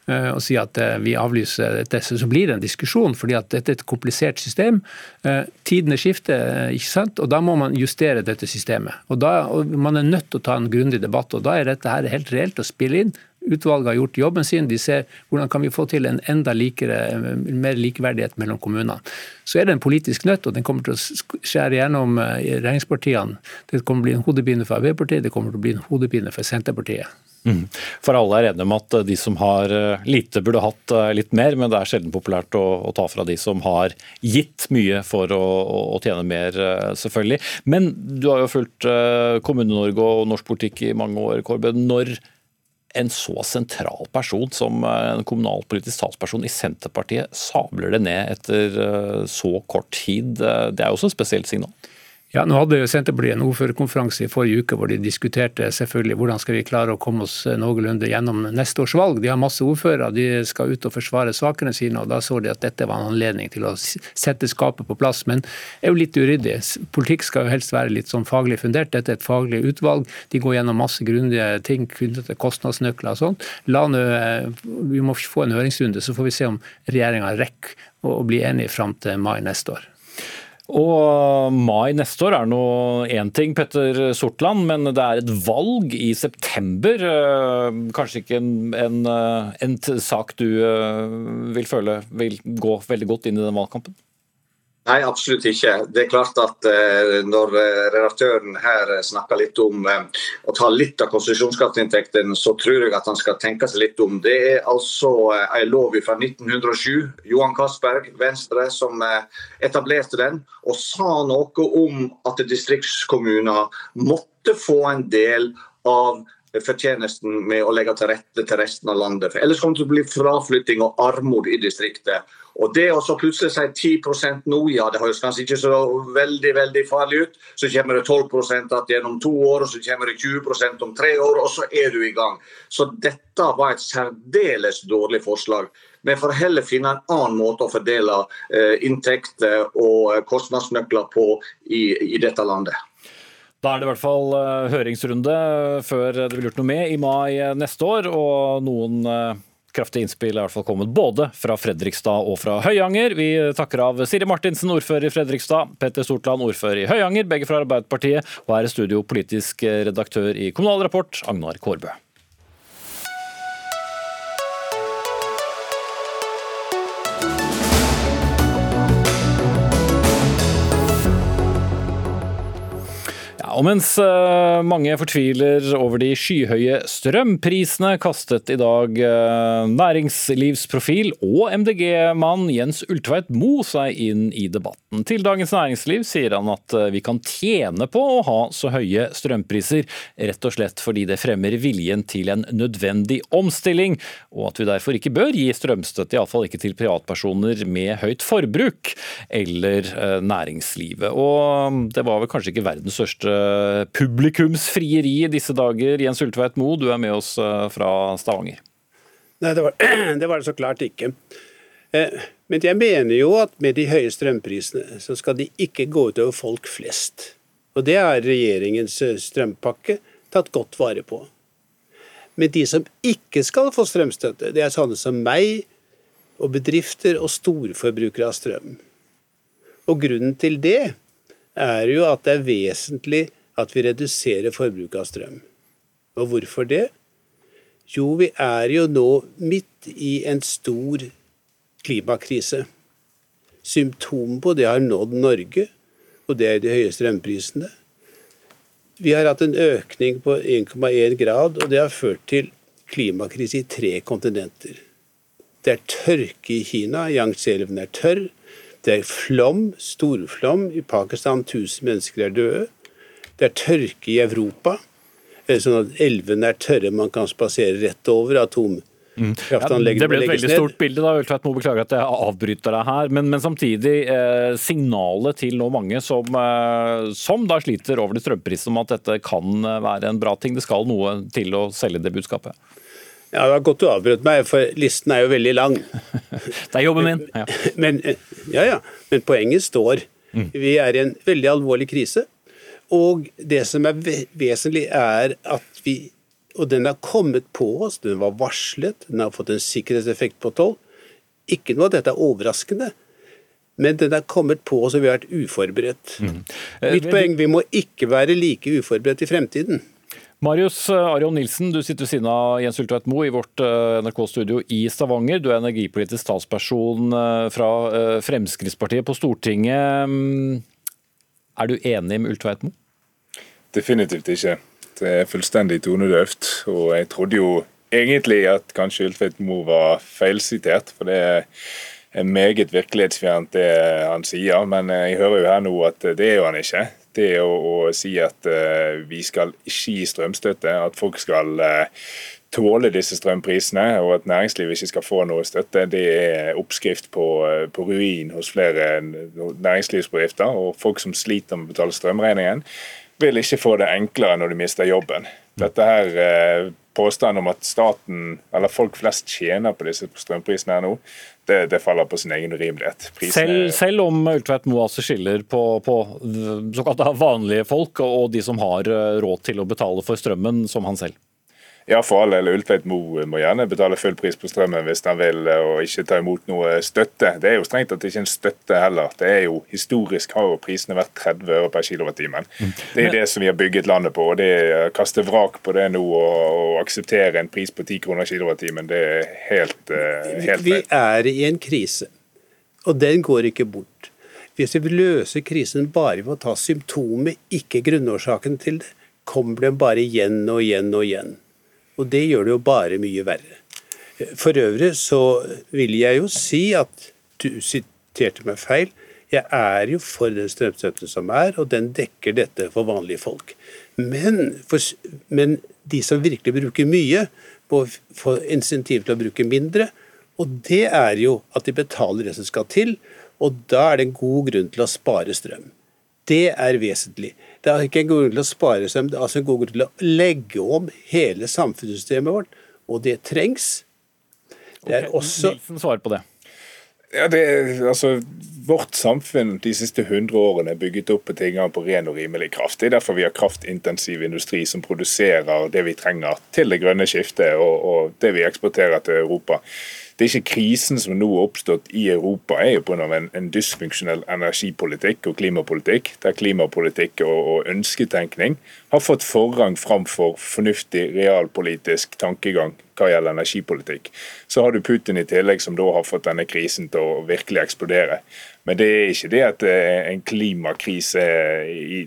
Eh, og si at eh, vi avlyser dette, så blir det en diskusjon. fordi at dette er et komplisert system. Eh, tidene skifter, ikke sant? og da må man justere dette systemet. Og, da, og Man er nødt til å ta en grundig debatt. og Da er dette her helt reelt å spille inn. Utvalget har gjort jobben sin. De ser hvordan kan vi få til en enda likere, mer likeverdighet mellom kommunene. Så er det en politisk nøtt, og den kommer til å skjære gjennom regjeringspartiene. Det kommer til å bli en hodepine for Arbeiderpartiet, det kommer til å bli en hodepine for Senterpartiet. Mm. For alle er enige om at de som har eh, lite, burde hatt eh, litt mer, men det er sjelden populært å, å ta fra de som har gitt mye for å, å, tjene mer, eh, selvfølgelig. Men du har jo fulgt Kommune-Norge og norsk politikk i mange år, Kårbø. Når en så sentral person som en kommunalpolitisk talsperson i Senterpartiet sabler det ned etter så kort tid, det er jo også et spesielt signal? Ja, nå hadde jo Senterpartiet en ordførerkonferanse i forrige uke hvor de diskuterte selvfølgelig hvordan skal vi klare å komme oss noenlunde gjennom neste års valg. De har masse ordførere, de skal ut og forsvare sakene sine, og da så de at dette var en anledning til å sette skapet på plass. Men det er jo litt uryddig. Politikk skal jo helst være litt sånn faglig fundert. Dette er et faglig utvalg. De går gjennom masse grundige ting knyttet til kostnadsnøkler og sånn. Vi må få en høringsrunde, så får vi se om regjeringa rekker å bli enige fram til mai neste år. Og mai neste år er nå én ting, Petter Sortland, men det er et valg i september. Eh, kanskje ikke en, en, eh, en sak du eh, vil føle vil gå veldig godt inn i den valgkampen? Nei, absolutt ikke. Det er klart at eh, Når eh, redaktøren her snakker litt om eh, å ta litt av konsesjonsskatteinntektene, så tror jeg at han skal tenke seg litt om. Det er altså eh, en lov fra 1907, Johan Castberg, Venstre, som eh, etablerte den, og sa noe om at distriktskommuner måtte få en del av fortjenesten med å legge til rette til resten av landet. For ellers kommer det til å bli fraflytting og armod i distriktet. Og det å så plutselig si 10 nå, ja det høres kanskje ikke så veldig veldig farlig ut. Så kommer det 12% igjen gjennom to år, og så kommer det 20% om tre år, og så er du i gang. Så dette var et særdeles dårlig forslag. Vi får heller finne en annen måte å fordele eh, inntekter og kostnadsnøkler på i, i dette landet. Da er det i hvert fall høringsrunde før det blir gjort noe med i mai neste år. Og noen kraftige innspill er i hvert fall kommet både fra Fredrikstad og fra Høyanger. Vi takker av Siri Martinsen, ordfører i Fredrikstad, Petter Stortland, ordfører i Høyanger, begge fra Arbeiderpartiet, og her i studio politisk redaktør i Kommunal Rapport, Agnar Kårbø. Og mens eh, mange fortviler over de skyhøye strømprisene, kastet i dag eh, næringslivsprofil og MDG-mann Jens Ultveit Mo seg inn i debatten. Til Dagens Næringsliv sier han at eh, vi kan tjene på å ha så høye strømpriser, rett og slett fordi det fremmer viljen til en nødvendig omstilling, og at vi derfor ikke bør gi strømstøtte, iallfall ikke til privatpersoner med høyt forbruk, eller næringslivet. Og det var vel kanskje ikke verdens største publikumsfrieri i disse dager. Jens Ultveit Moe, du er med oss eh, fra Stavanger. Nei, det var, det var det så klart ikke. Eh, men jeg mener jo at med de høye strømprisene, så skal de ikke gå utover folk flest. Og det har regjeringens eh, strømpakke tatt godt vare på. Men de som ikke skal få strømstøtte, det er sånne som meg og bedrifter og storforbrukere av strøm. Og grunnen til det er jo at det er vesentlig at vi reduserer forbruket av strøm. Og hvorfor det? Jo, vi er jo nå midt i en stor klimakrise. Symptomet på det har nådd Norge, og det er de høye strømprisene. Vi har hatt en økning på 1,1 grad, og det har ført til klimakrise i tre kontinenter. Det er tørke i Kina, Yangtze-elven er tørr. Det er flom, storflom. I Pakistan 1000 mennesker er døde. Det er tørke i Europa. Sånn at elvene er tørre, man kan spasere rett over. atom. Mm. Ja, det ble et veldig stort bilde. da, Ultveit Mo beklager at jeg avbryter deg her. Men, men samtidig eh, signalet til nå mange som, eh, som da sliter over de strømprisene om at dette kan eh, være en bra ting. Det skal noe til å selge det budskapet. Ja, Det var godt du avbrøt meg, for listen er jo veldig lang. det er jobben min. Ja. Men, ja, ja. Men poenget står. Mm. Vi er i en veldig alvorlig krise. Og det som er vesentlig, er at vi Og den har kommet på oss, den var varslet, den har fått en sikkerhetseffekt på tolv. Ikke noe av dette er overraskende. Men den har kommet på oss, og vi har vært uforberedt. Mm. Mitt poeng, vi må ikke være like uforberedt i fremtiden. Marius eh, Arion Nilsen, du sitter ved siden av Jens Ultveit Moe i vårt eh, NRK-studio i Stavanger. Du er energipolitisk talsperson eh, fra Fremskrittspartiet på Stortinget. Mm, er du enig med Ultveit Moe? Definitivt ikke. Det er fullstendig tonedøvt. Og jeg trodde jo egentlig at kanskje Ultveit Moe var feilsitert, for det er meget virkelighetsfjernt det han sier. Men jeg hører jo her nå at det er jo han ikke. Det å, å si at uh, vi skal ikke gi strømstøtte, at folk skal uh, tåle disse strømprisene, og at næringslivet ikke skal få noe støtte, det er oppskrift på, eh, på ruin hos flere næringslivsbedrifter. Og folk som sliter med å betale strømregningen, vil ikke få det enklere når de mister jobben. Dette her eh, Påstanden om at staten, eller folk flest tjener på disse strømprisene her nå, det, det faller på sin egen urimelighet. Selv, selv, om Ultveit Moe altså skiller på, på såkalt vanlige folk og de som har eh, råd til å betale for strømmen, som han selv? Ja, for all del. Ultveit Moe må gjerne betale full pris på strømmen hvis han vil, og ikke ta imot noe støtte. Det er jo strengt at det ikke en støtte heller. Det er jo Historisk har jo prisene vært 30 øre per kilowattimen. Mm. Det er det som vi har bygget landet på. og det å Kaste vrak på det nå og, og akseptere en pris på 10 kroner kilowattimen, det er helt, uh, helt Vi er i en krise, og den går ikke bort. Hvis vi løser krisen bare ved å ta symptomet, ikke grunnårsaken til det, kommer den bare igjen og igjen og igjen. Og det gjør det jo bare mye verre. For øvrig så vil jeg jo si at du siterte meg feil. Jeg er jo for den strømstøtten som er, og den dekker dette for vanlige folk. Men, for, men de som virkelig bruker mye, må få insentiv til å bruke mindre. Og det er jo at de betaler det som skal til, og da er det en god grunn til å spare strøm. Det er vesentlig. Det er ikke en god grunn til å spare strøm, det er altså en god grunn til å legge om hele samfunnssystemet vårt, og det trengs. Det er også Nilsen svarer på det. Ja, det, altså, Vårt samfunn de siste 100 årene er bygget opp på tilgang på ren og rimelig kraft. Det er derfor vi har kraftintensiv industri som produserer det vi trenger til det grønne skiftet og, og det vi eksporterer til Europa det er ikke krisen som nå har oppstått i Europa, er jo pga. En, en dysfunksjonell energipolitikk og klimapolitikk, der klimapolitikk og, og, ønsketenkning har fått forrang framfor fornuftig realpolitisk tankegang hva gjelder energipolitikk. Så har du Putin i tillegg, som da har fått denne krisen til å virkelig eksplodere. Men det er ikke det at det er en klimakrise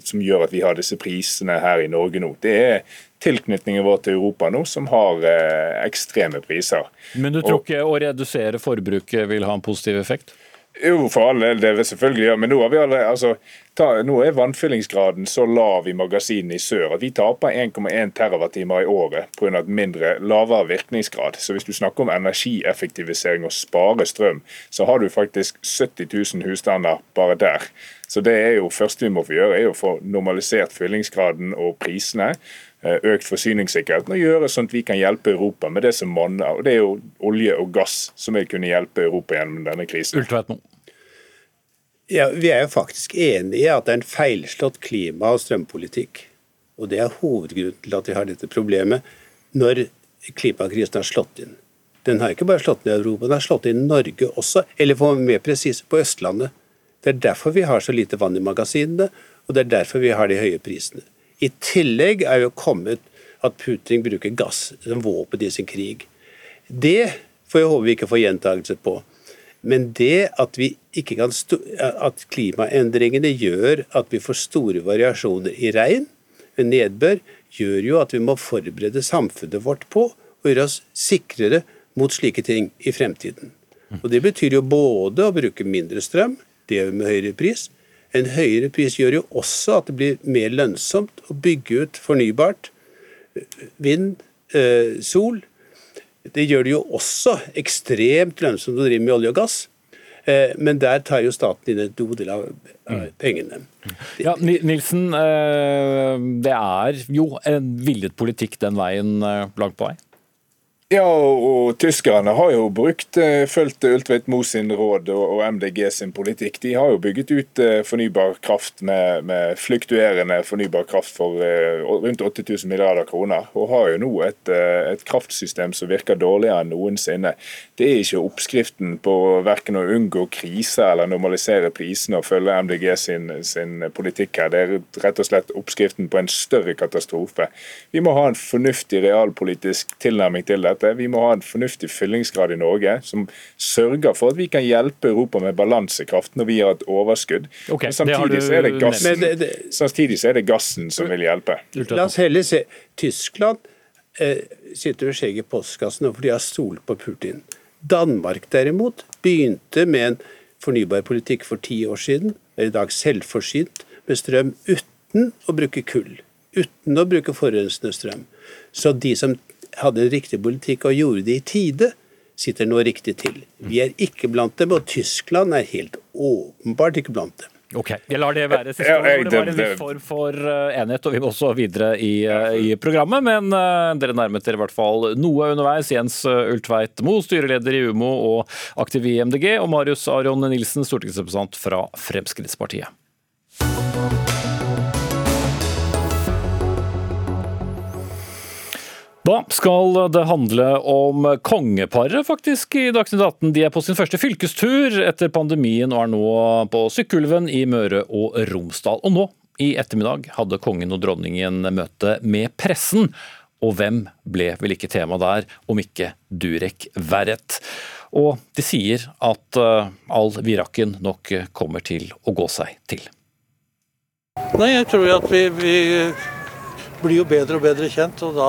som gjør at vi har disse prisene her i Norge nå. Det er tilknytningen vår til Europa nå som har eh, ekstreme priser. Men du tror ikke å redusere forbruket vil ha en positiv effekt? Jo, for all del, det vil selvfølgelig gjøre. Men nå, har vi allerede, altså, ta, nå er vannfyllingsgraden så lav i magasinene i sør at vi taper 1,1 TWh i året pga. mindre, lavere virkningsgrad. Så hvis du snakker om energieffektivisering og spare strøm, så har du faktisk 70 000 husstander bare der. Så det er jo første vi må få gjøre, er å få normalisert fyllingsgraden og prisene. Eh, økt forsyningssikkerhet og gjøre sånn at vi kan hjelpe Europa med det som monner. og Det er jo olje og gass som vil kunne hjelpe Europa gjennom denne krisen. Ja, Vi er jo faktisk enige i at det er en feilslått klima- og strømpolitikk. Og Det er hovedgrunnen til at vi har dette problemet når klimakrisen har slått inn. Den har ikke bare slått inn i Europa, den har slått inn i Norge også, eller for mer presis på Østlandet. Det er derfor vi har så lite vann i magasinene, og det er derfor vi har de høye prisene. I tillegg er jo kommet at Putin bruker gass som våpen i sin krig. Det får jeg håpe vi ikke får gjentagelse på. Men det at, at, klimaendringene gjør at vi får store variasjoner i regn, nedbør, gjør jo at vi må forberede samfunnet vårt på å gjøre oss sikrere mot slike ting i fremtiden. Og Det betyr jo både å bruke mindre strøm, det gjør vi med høyere pris, en høyere pris gjør jo også at det blir mer lønnsomt å bygge ut fornybart. Vind, eh, sol. Det gjør det jo også ekstremt lønnsomt å drive med olje og gass. Eh, men der tar jo staten inn en god del av pengene. Ja, Nilsen, eh, det er jo en villet politikk den veien langt på vei? Ja, og tyskerne har jo brukt, eh, fulgt Ultveit Moe sin råd og, MDG sin politikk. De har jo bygget ut eh, fornybar kraft med, med fluktuerende fornybar kraft for uh, rundt 8000 milliarder kroner. Og har jo nå et, et, kraftsystem som virker dårligere enn noensinne. Det er ikke oppskriften på verken å unngå krise eller normalisere prisene og følge MDG sin, sin politikk her. Det er rett og slett oppskriften på en større katastrofe. Vi må ha en fornuftig realpolitisk tilnærming til det dette. Vi må ha en fornuftig fyllingsgrad i Norge som sørger for at vi kan hjelpe Europa med balansekraft når vi har et overskudd. Okay, samtidig, så er det gassen, det, det, samtidig så er det gassen som vil hjelpe. La oss heller se. Tyskland eh, sitter ved skjegget i postkassen fordi de har stolt på Putin. Danmark derimot begynte med en fornybar politikk for ti år siden, er i dag selvforsynt med strøm uten å bruke kull. Uten å bruke forurensende strøm. Så de som hadde en riktig politikk og gjorde det i tide, sitter nå riktig til. Vi er ikke blant dem, og Tyskland er helt åpenbart ikke blant dem. Ok, Jeg lar det være siste ord. Det var en viss form for eh, enighet, og vi må også videre i, eh, i programmet. Men uh, dere nærmet dere i hvert fall noe underveis. Jens Ultveit Moe, styreleder i UMO og aktiv i MDG, og Marius Aron Nilsen, stortingsrepresentant fra Fremskrittspartiet. Da skal det handle om kongeparet faktisk i Dagsnytt 18. De er på sin første fylkestur etter pandemien og er nå på Sykkylven i Møre og Romsdal. Og nå i ettermiddag hadde kongen og dronningen møte med pressen. Og hvem ble vel ikke tema der, om ikke Durek Verret. Og de sier at eh, all virakken nok kommer til å gå seg til. Nei, jeg tror at vi, vi blir jo bedre og bedre kjent, og da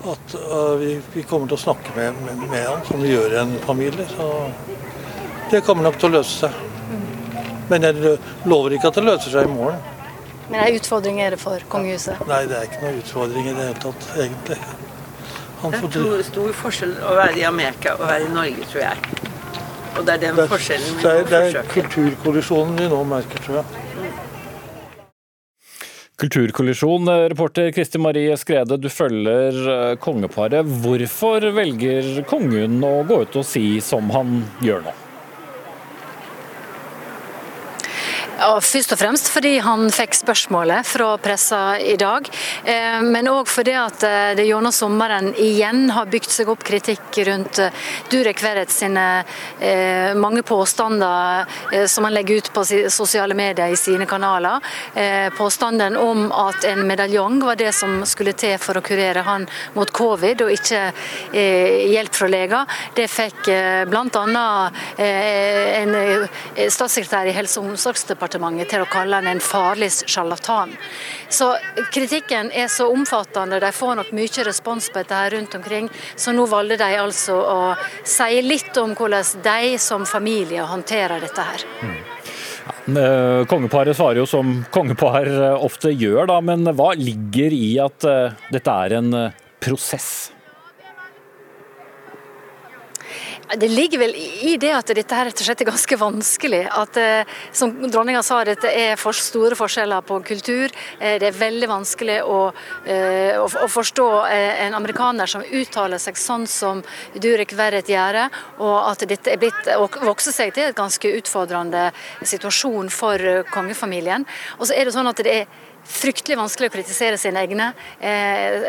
at uh, vi, vi, kommer til å snakke med, med, med, han som vi gjør i en familie. Så det kommer nok til å løse seg. Men jeg lover ikke at det løser seg i morgen. Men en utfordring er det for kongehuset? Nei, det er ikke noen utfordring i det hele tatt, egentlig. Han Det er stor, stor forskjell å være i Amerika og være i Norge, tror jeg. Og det er den det er, forskjellen vi det er, det er kulturkollisjonen vi nå merker, tror jeg. Kulturkollisjon. Reporter Kristi Marie Skrede, du følger eh, kongeparet. Hvorfor velger kongen å gå ut og si som han gjør nå? Ja, først og fremst fordi han fikk spørsmålet fra pressa i dag. Eh, Men òg fordi at eh, det gjennom sommeren igjen har bygd seg opp kritikk rundt eh, Durek Verrett sine mange påstander som han legger ut på sosiale medier i sine kanaler. Påstanden om at en medaljong var det som skulle til for å kurere han mot covid, og ikke hjelp fra leger. Det fikk bl.a. En statssekretær i Helse- og omsorgsdepartementet til å kalle han en farlig sjarlatan. Så kritikken er så omfattende, de får nok mye respons på dette her rundt omkring, så nå valgte de altså å si litt om hvordan de som familie håndterer dette her. Eh, Kongeparet svarer jo som kongepar eh, ofte gjør, da, men hva ligger i at eh, dette er en prosess? Det ligger vel i det at dette her rett og slett er ganske vanskelig. At eh, som dronninga sa, dette er for store forskjeller på kultur. Eh, det er veldig vanskelig å, eh, å, forstå en amerikaner som uttaler seg sånn som Durek Verrett gjør, og at dette er blitt å vokse seg til et ganske utfordrende situasjon for kongefamilien. Og så er det sånn at det er fryktelig vanskelig å kritisere sine egne. Eh,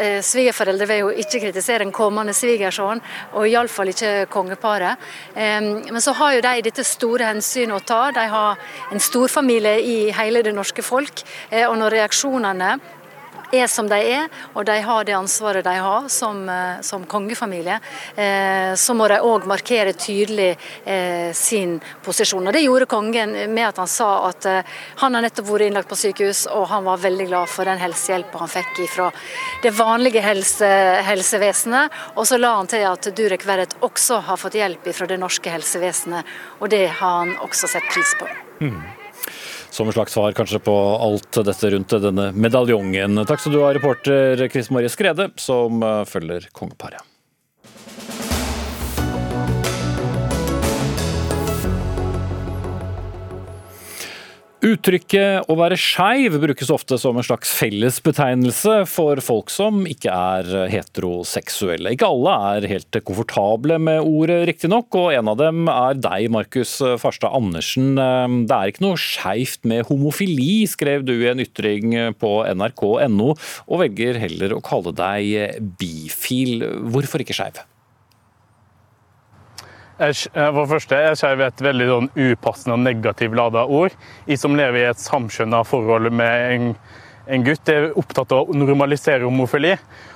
eh, Svigerforeldre vil jo ikke kritisere en kommende svigersønn, og iallfall ikke kongeparet. Eh, men så har jo de dette store hensynet å ta. De har en storfamilie i hele det norske folk, eh, og når reaksjonene er som de er, og de har det ansvaret de har som, eh, som kongefamilie, eh, så må de òg markere tydelig eh, sin posisjon. Og Det gjorde kongen med at han sa at eh, han har nettopp vært innlagt på sykehus, og han var veldig glad for den helsehjelpa han fikk fra det vanlige helse, helsevesenet. Og så la han til at Durek Verrett også har fått hjelp fra det norske helsevesenet, og det har han også sett pris på. Som en slags svar kanskje på alt dette rundt denne medaljongen. Takk skal du ha, reporter Chris Marie Skrede, som eh, følger kongeparet. Uttrykket 'å være skeiv' brukes ofte som en slags fellesbetegnelse for folk som ikke er heteroseksuelle. Ikke alle er helt komfortable med ordet, riktignok, og en av dem er deg, Markus Farstad Andersen. Det er ikke noe skeivt med homofili, skrev du i en ytring på nrk.no, og velger heller å kalle deg bifil. Hvorfor ikke skeiv? Jeg, for første er skeiv et veldig sånn upassende og negativt lada ord. Jeg som lever i et samskjønna forhold med en, en gutt, er opptatt av å normalisere homofili.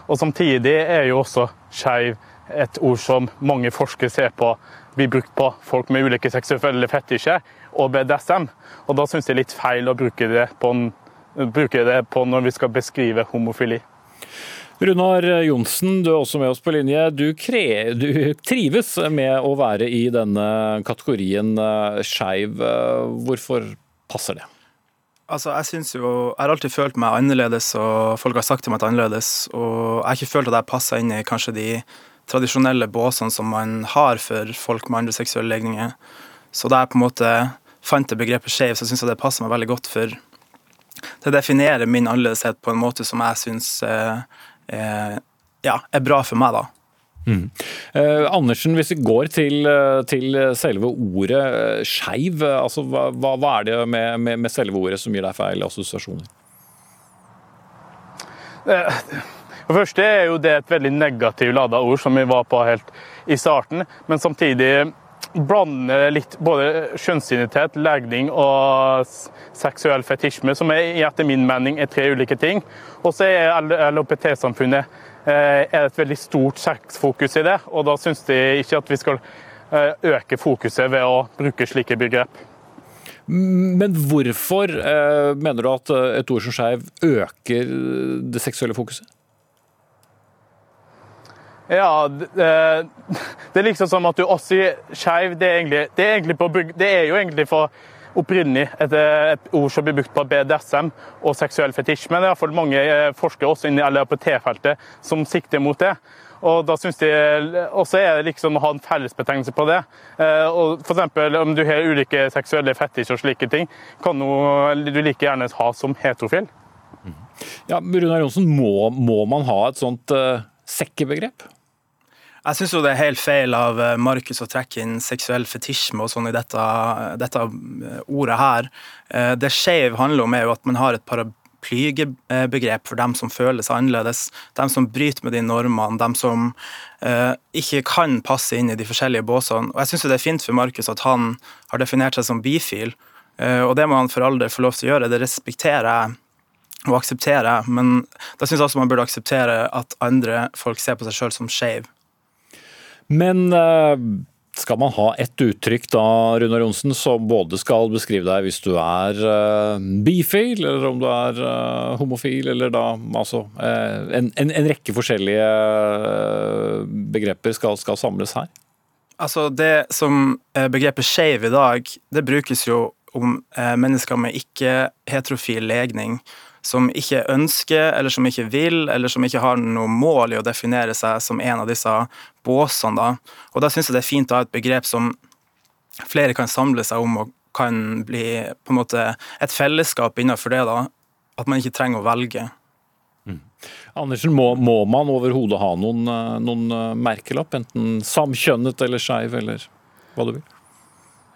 Og samtidig er jo også skeiv et ord som mange forskere ser på blir brukt på folk med ulike seksuelle fetisjer og BDSM. Og da syns jeg det er litt feil å bruke det, på, bruke det på når vi skal beskrive homofili. Runar Johnsen, du er også med oss på linje. Du, kre, du trives med å være i denne kategorien eh, skeiv. Hvorfor passer det? Altså, jeg jo, jeg har alltid følt meg annerledes, og folk har sagt til meg at jeg er annerledes. Og jeg har ikke følt at jeg passer inn i kanskje de tradisjonelle båsene som man har for folk med andre seksuelle legninger. Så da jeg på en måte fant det begrepet skeiv, så syns jeg det passer meg veldig godt. For det definerer min annerledeshet på en måte som jeg syns eh, ja, er bra for meg, da. Mm. Eh, Andersen, hvis vi går til, eh, til selve ordet eh, skeiv, eh, altså, hva, hva er det med, med, med selve ordet som gir deg feil assosiasjoner? Eh, For det første er jo det et veldig negativt lada ord, som vi var på helt i starten. Men samtidig blander litt både kjønnsidentitet, legning og seksuell fetisjme, som er, etter min mening er tre ulike ting. Og så er LHBT-samfunnet eh, er et veldig stort sexfokus i det, og da syns de ikke at vi skal eh, øke fokuset ved å bruke slike begrep. Men hvorfor eh, mener du at et ord som skeiv øker det seksuelle fokuset? Ja, det, det er liksom som at du også sier skeiv. Det, det, det er jo egentlig for opprinnelig et, et ord som blir brukt på BDSM og seksuell fetisj. Men det er iallfall mange eh, forskere også innen LRPT-feltet som sikter mot det. Og da synes de også er det liksom å ha en fellesbetegnelse på det. Eh, og for eksempel, Om du har ulike seksuelle fetisjer og slike ting, kan du like gjerne ha som heterofil. Ja, Runar Johnsen, må, må, man ha et sånt uh, sekkebegrep? Jeg syns det er helt feil av eh, Markus å trekke inn seksuell fetisjme og sånn i dette, dette, ordet her. Det skeiv handler om er jo at man har et paraplybegrep for dem som føler seg annerledes. Dem som bryter med de normene, dem som ikke kan passe inn i de forskjellige båsene. Og jeg syns det er fint for Markus at han har definert seg som bifil, og det må han for all få lov til å gjøre. Det respekterer jeg aksepterer, akseptere, men da syns jeg også man burde akseptere at andre folk ser på seg sjøl som skeiv. Men eh, skal man ha ett uttrykk da, Runar Johnsen, som både skal beskrive deg hvis du er uh, bifil, eller om du er uh, homofil, eller da altså en, en, en, rekke forskjellige begreper skal, skal, samles her? Altså Det som begrepet skeiv i dag, det brukes jo om mennesker med ikke-heterofil legning som ikke ønsker, eller som ikke vil, eller som ikke har noe mål i å definere seg som en av disse båsene. Da. Og da syns jeg det er fint å ha et begrep som flere kan samle seg om, og kan bli på en måte et fellesskap innenfor det. da, At man ikke trenger å velge. Mm. Andersen, må, må man overhodet ha noen, noen merkelapp? Enten samkjønnet eller skeiv, eller hva du vil?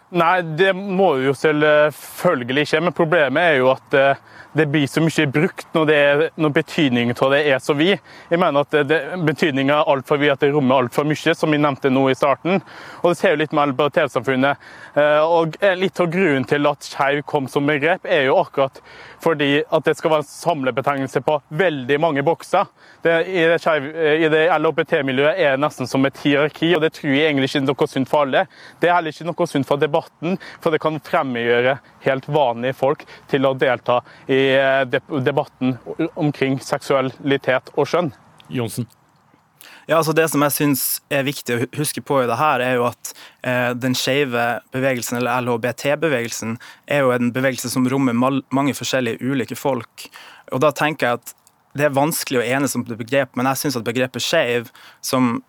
Nei, det må jo selvfølgelig ikke. Men problemet er jo at eh, det blir så mye brukt når, det er, når betydningen av det er så vid. Jeg mener at det, Betydninga er altfor vid, at det rommer altfor mye, som vi nevnte nå i starten. Og Det ser jo litt med LBT-samfunnet. Eh, og Litt av grunnen til at skeiv kom som begrep, er jo akkurat fordi at det skal være en samlebetegnelse på veldig mange bokser. Det, I det, det LHBT-miljøet er det nesten som et hierarki, og det tror jeg egentlig ikke er noe sunt for alle. Det er heller ikke noe sunt for debatten, for det kan fremmedgjøre helt vanlige folk til å delta i Eh, debatten omkring seksualitet og skjønn. Jonsen. Ja, altså Det som jeg syns er viktig å huske på i det her, er jo at eh, den skeive bevegelsen, eller LHBT-bevegelsen, er jo en bevegelse som rommer mange forskjellige ulike folk. Og da tenker jeg at det er vanskelig å enes om det begrepet, men jeg syns at begrepet skeiv, som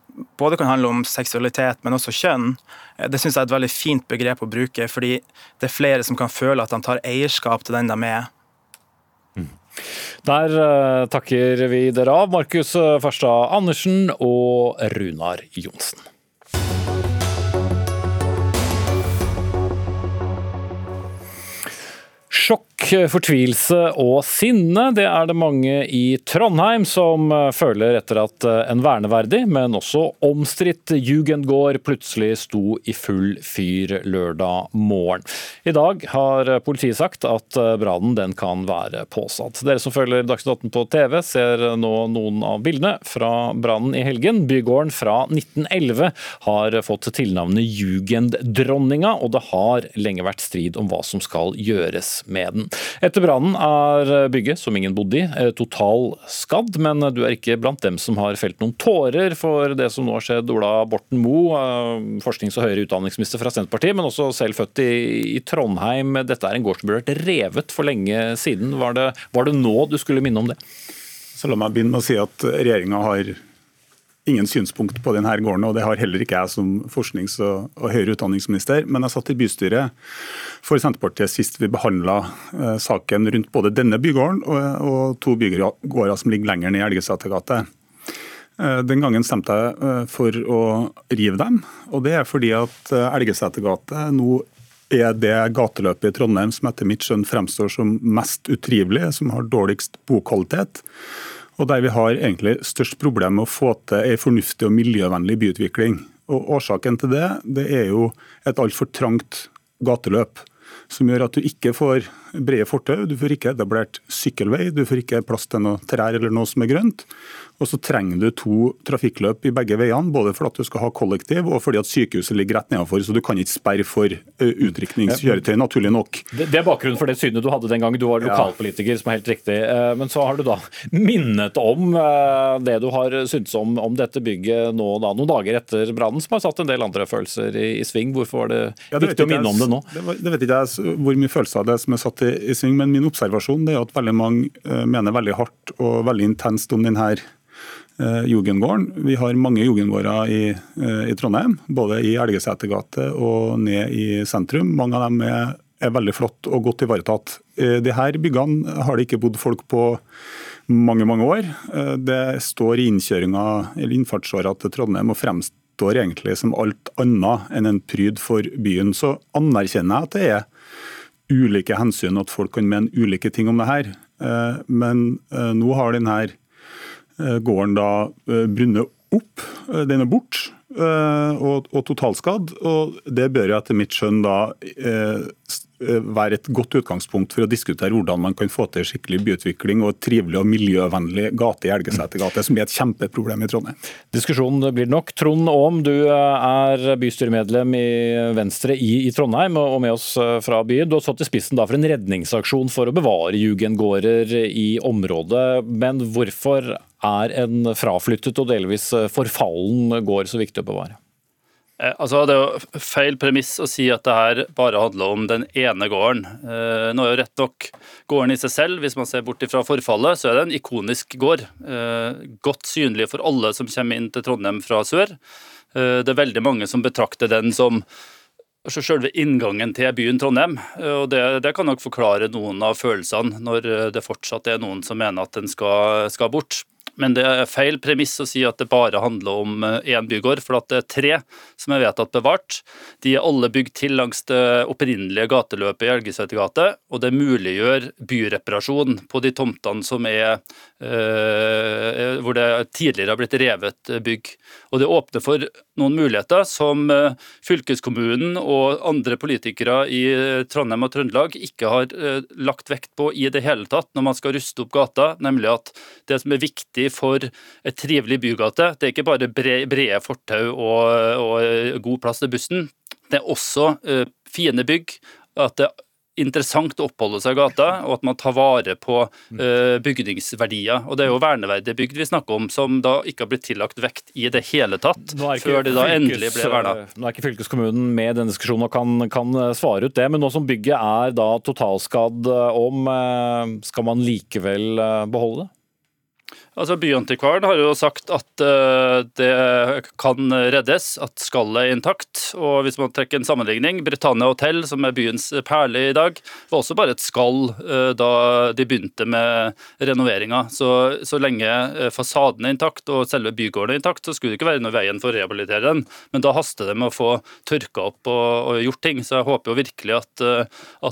både kan handle om seksualitet, men også kjønn, eh, det syns jeg er et veldig fint begrep å bruke, fordi det er flere som kan føle at de tar eierskap til den de er. Der uh, takker vi dere av, Markus Farstad Andersen og Runar Johnsen. Fortvilelse og sinne. Det er det mange i Trondheim som eh, føler etter at eh, en verneverdig, men også omstridt jugendgård plutselig sto i full fyr lørdag morgen. I dag har politiet sagt at eh, brannen den kan være påsatt. Dere som følger Dagsnytt 18 på TV, ser nå noen av bildene fra brannen i helgen. Bygården fra 1911 har fått tilnavnet Jugenddronninga, og det har lenge vært strid om hva som skal gjøres med den. Etter brannen er bygget, som ingen bodde i, eh, total skadd, men du er ikke blant dem som har felt noen tårer for det som nå har skjedd. Ola Borten Moe, eh, forsknings- og høyere utdanningsminister fra Senterpartiet, men også selv født i, i Trondheim. Dette er en gård som ble revet for lenge siden. Var det, var det nå du skulle minne om det? Så La meg begynne med å si at regjeringa har ingen synspunkt på denne gården, og det har heller ikke jeg som forsknings- og, og høyere utdanningsminister. Men jeg satt i bystyret for Senterpartiet sist vi behandla eh, saken rundt både denne bygården og, to bygårder som ligger lenger ned i Elgesetergate. Eh, den gangen stemte jeg eh, for å rive dem, og det er fordi at Elgesetergate nå er det gateløpet i Trondheim som etter mitt skjønn fremstår som mest utrivelig, som har dårligst bokvalitet og der vi har egentlig størst problem med å få til en fornuftig og miljøvennlig byutvikling. Og Årsaken til det, det er jo et altfor trangt gateløp. Som gjør at du ikke får brede fortau, du får ikke etablert sykkelvei, du får ikke plass til noe trær eller noe som er grønt. Og så trenger du to trafikkløp i begge veiene, både for at du skal ha kollektiv og fordi at sykehuset ligger rett nedenfor, så du kan ikke sperre for utrykningskjøretøy, naturlig nok. Det er bakgrunnen for det synet du hadde den gangen du var lokalpolitiker, som er helt riktig. Men så har du da minnet om det du har syntes om, om dette bygget nå da, noen dager etter brannen, som har satt en del andre følelser i, i sving. Hvorfor var det, ja, det viktig å minne om det nå? Det, var, det vet ikke jeg hvor mye følelser det er som er satt i, sving, men min observasjon er at veldig mange mener veldig hardt og veldig intenst om denne eh, Jugendgården. Vi har mange jugendgårder i, eh, i Trondheim, både i Elgesetergate og ned i sentrum. Mange av dem er, er veldig flott og godt ivaretatt. Eh, de her byggene har det ikke bodd folk på mange mange år. Eh, det står i innkjøringa eller innfartsåra til Trondheim og fremstår egentlig som alt annet enn en pryd for byen. Så anerkjenner jeg at det er ulike hensyn, at folk kan mene ulike ting om det her. Eh, men nå har denne gården da brunnet opp. Den er bort Og, og totalskadd. Og det bør jo etter mitt skjønn da Eh, være et godt utgangspunkt for å diskutere hvordan man kan få til skikkelig byutvikling og trivelig og miljøvennlig gate i Elgesetergate, som er et kjempeproblem i Trondheim. Diskusjonen blir nok. Trond Aam, du er bystyremedlem i Venstre i, i, Trondheim og med oss eh, fra byen. Du har stått i spissen for en redningsaksjon for å bevare jugendgårder i området. Men hvorfor er en fraflyttet og delvis forfallen gård så viktig å bevare? Eh, altså, Det er jo feil premiss å si at det her bare handler om den ene gården. Eh, nå er jo rett nok gården i seg selv, hvis man ser bort fra forfallet, så er det en ikonisk gård. Eh, godt synlig for alle som kommer inn til Trondheim fra sør. Det er veldig mange som betrakter den som altså selve inngangen til byen Trondheim. og det, det, kan nok forklare noen av følelsene, når det fortsatt er noen som mener at den skal, skal bort. Men det er feil premiss å si at det bare handler om én eh, bygård, for det er tre som er vedtatt bevart. De er alle bygd til langs det opprinnelige gateløpet i Elgesetergate, og det muliggjør byreparasjon på de tomtene som er hvor det tidligere har blitt revet bygg. Og det åpner for noen muligheter som eh, fylkeskommunen og andre politikere i Trondheim og Trøndelag ikke har lagt vekt på i det hele tatt når man skal ruste opp gata, nemlig at det som er viktig for et trivelig bygate. Det er ikke bare brede fortau og, og, god plass til bussen. Det er også fine bygg. At det interessant å oppholde seg i gata, og at man tar vare på uh, bygningsverdier. Og Det er jo verneverdige bygd vi snakker om, som da ikke har blitt tillagt vekt i det hele tatt, før de da fylkes, endelig ble verna. Nå er ikke fylkeskommunen med i denne diskusjonen og kan, kan, svare ut det, men nå som bygget er da totalskadd om, skal man likevel beholde det? Altså Byantikvaren har jo sagt at uh, det kan reddes, at skallet er intakt. Og hvis man trekker en sammenligning, Britannia Hotel, som er byens perle i dag, var også bare et skall uh, da de begynte med renoveringa. Så, så lenge uh, fasaden er intakt og selve bygården er intakt, så skulle det ikke være noe veien for å rehabilitere den. Men da haster det med å få tørka opp og, og gjort ting. Så jeg håper jo virkelig at,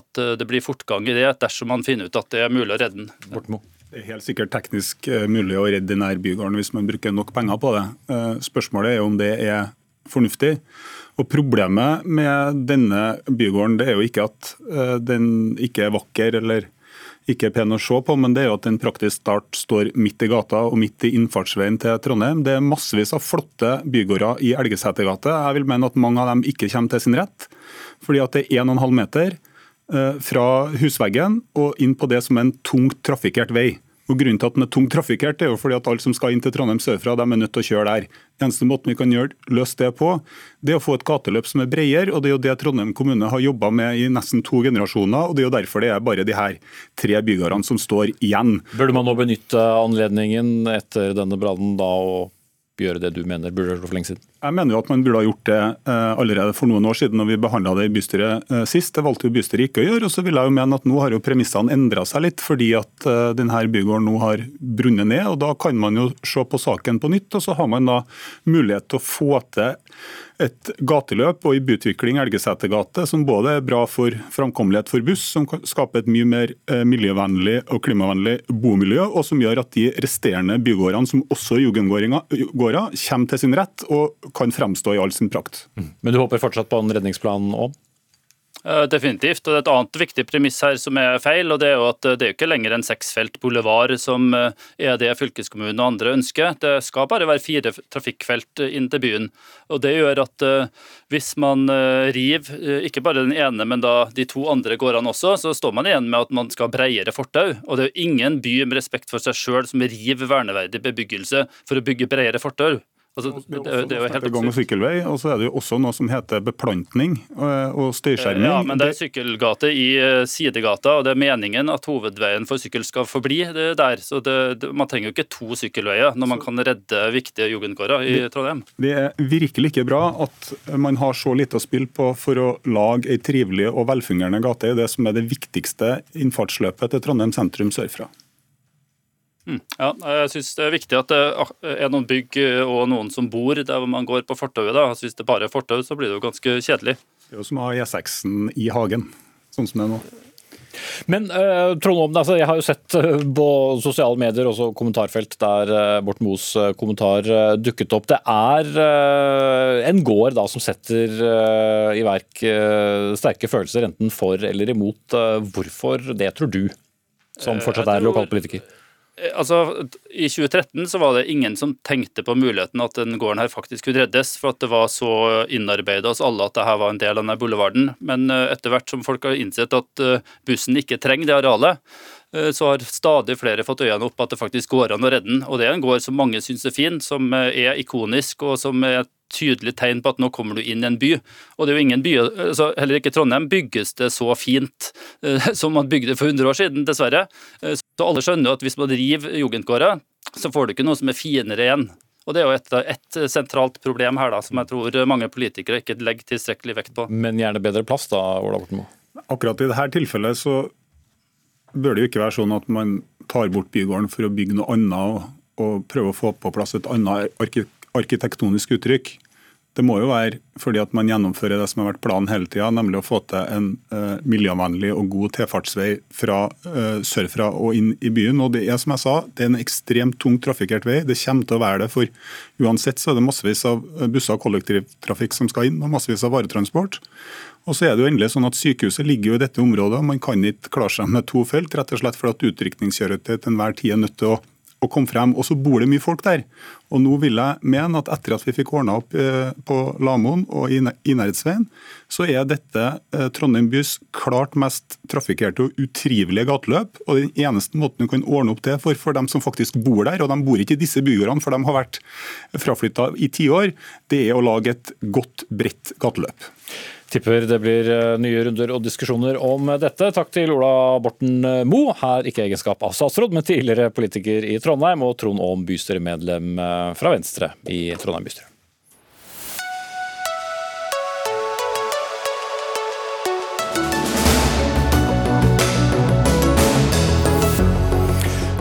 at det blir fortgang i det, dersom man finner ut at det er mulig å redde den. Bortmo. Det er helt sikkert teknisk eh, mulig å redde denne bygården hvis man bruker nok penger på det. Eh, spørsmålet er om det er fornuftig. Og Problemet med denne bygården det er jo ikke at eh, den ikke er vakker eller ikke er pen å se på, men det er jo at den praktisk talt står midt i gata og midt i innfartsveien til Trondheim. Det er massevis av flotte bygårder i Elgesetergate. Jeg vil mene at mange av dem ikke kommer til sin rett, fordi at det er 1,5 meter fra husveggen og inn på det som er en tungt trafikkert vei. Og Grunnen til at den er tungt trafikkert, er jo fordi at alle som skal inn til Trondheim sørfra, de er nødt til å kjøre der. Eneste måten vi kan gjøre, løse det på, det er å få et gateløp som er bredere. og Det er jo det Trondheim kommune har jobba med i nesten to generasjoner. og Det er jo derfor det er bare de her tre bygårdene som står igjen. Burde man nå benytte anledningen etter denne brannen da og gjøre det du mener burde gjort for lenge siden? Jeg mener jo at man burde ha gjort det eh, allerede for noen år siden når vi behandla det i bystyret eh, sist. Det valgte jo bystyret ikke å gjøre. og så vil jeg jo mene at Nå har jo premissene endra seg litt, fordi at eh, denne bygården nå har brunnet ned. og Da kan man jo se på saken på nytt, og så har man da mulighet til å få til et gateløp og i byutvikling Elgesetergate, som både er bra for framkommelighet for buss, som skaper et mye mer eh, miljøvennlig og klimavennlig bomiljø, og som gjør at de resterende bygårdene, som også er jugendgårder, kommer til sin rett og kan fremstå i all sin prakt. Mm. Men du håper fortsatt på en redningsplan òg? Eh, definitivt. og det er Et annet viktig premiss her som er feil, og det er jo at det er ikke lenger en seksfelt boulevard som eh, er det fylkeskommunen og andre ønsker. Det skal bare være fire trafikkfelt inn til byen. og Det gjør at eh, hvis man river ikke bare den ene, men da de to andre gårdene også, så står man igjen med at man skal ha bredere fortau. Og det er jo ingen by med respekt for seg sjøl som river verneverdig bebyggelse for å bygge bredere fortau. Altså, det, det, det er jo helt gang- og sykkelvei, og så er det jo også noe som heter beplantning eh, og støyskjerming. Ja, men det er sykkelgate i eh, sidegata, og det er meningen at hovedveien for sykkel skal forbli det der. Så det, det, man trenger jo ikke to sykkelveier når man kan redde viktige jugendgårder i Trondheim. Det er virkelig ikke bra at man har så lite å spille på for å lage ei trivelig og velfungerende gate i det som er det viktigste innfartsløpet til Trondheim sentrum sørfra. Mm. Ja, jeg synes det er viktig at det er noen bygg og noen som bor der man går på fortauet. da. Hvis det bare er fortau, så blir det jo ganske kjedelig. Det er jo som å ha E6-en i hagen, sånn som det er nå. Men uh, Trond Omden, altså, jeg har jo sett uh, på sosiale medier også kommentarfelt der uh, Borten Moes kommentar dukket opp. Det er en gård da som setter i verk sterke følelser enten for eller imot. Hvorfor det, tror du, som fortsatt er lokalpolitiker? Altså, I 2013 så var det ingen som tenkte på muligheten at den gården her faktisk skulle reddes, for at det var så innarbeida hos alle at dette var en del av denne boulevarden. Men etter hvert som folk har innsett at bussen ikke trenger det arealet, så har stadig flere fått øynene opp at det faktisk går an å redde den. Og det er en gård som mange syns er fin, som er ikonisk og som er et tydelig tegn på at nå kommer du inn i en by. Og det er jo ingen by, altså heller ikke Trondheim bygges det så fint eh, som man bygde for 100 år siden, dessverre. Så alle skjønner jo at hvis man driver jugendgårder, så får du ikke noe som er finere igjen. Og Det er jo et, et, sentralt problem her da, som jeg tror mange politikere ikke legger tilstrekkelig vekt på. Men gjerne bedre plass da, Ola Borten Moe? Akkurat i dette tilfellet så bør det jo ikke være sånn at man tar bort bygården for å bygge noe annet og, og prøve å få på plass et annet arkitektonisk uttrykk. Det må jo være fordi at man gjennomfører det som har vært planen hele tida, nemlig å få til en uh, miljøvennlig og god tilfartsvei fra uh, sørfra og inn i byen. Og Det er som jeg sa, det er en ekstremt tungt trafikkert vei. Det kommer til å være det, for uansett så er det massevis av busser og kollektivtrafikk som skal inn, og massevis av varetransport. Og så er det jo endelig sånn at Sykehuset ligger jo i dette området, og man kan ikke klare seg med to felt, rett og slett fordi at utrykningskjøretøy til enhver tid er nødt til å å komme frem. Og så bor det mye folk der. Og nå vil jeg mene at etter at vi fikk ordna opp på Lamoen og i Nærhetsveien, så er dette Trondheim bys klart mest trafikkerte og utrivelige gateløp. Og den eneste måten du kan ordne opp det for, for dem som faktisk bor der, og de bor ikke i disse bygårdene, for de har vært fraflytta i tiår, det er å lage et godt, bredt gateløp. Tipper det blir nye runder og diskusjoner om dette. Takk til Ola Borten Moe, her ikke egenskap av statsråd, men tidligere politiker i Trondheim, og Trond Aam, bystyremedlem fra Venstre i Trondheim bystyre.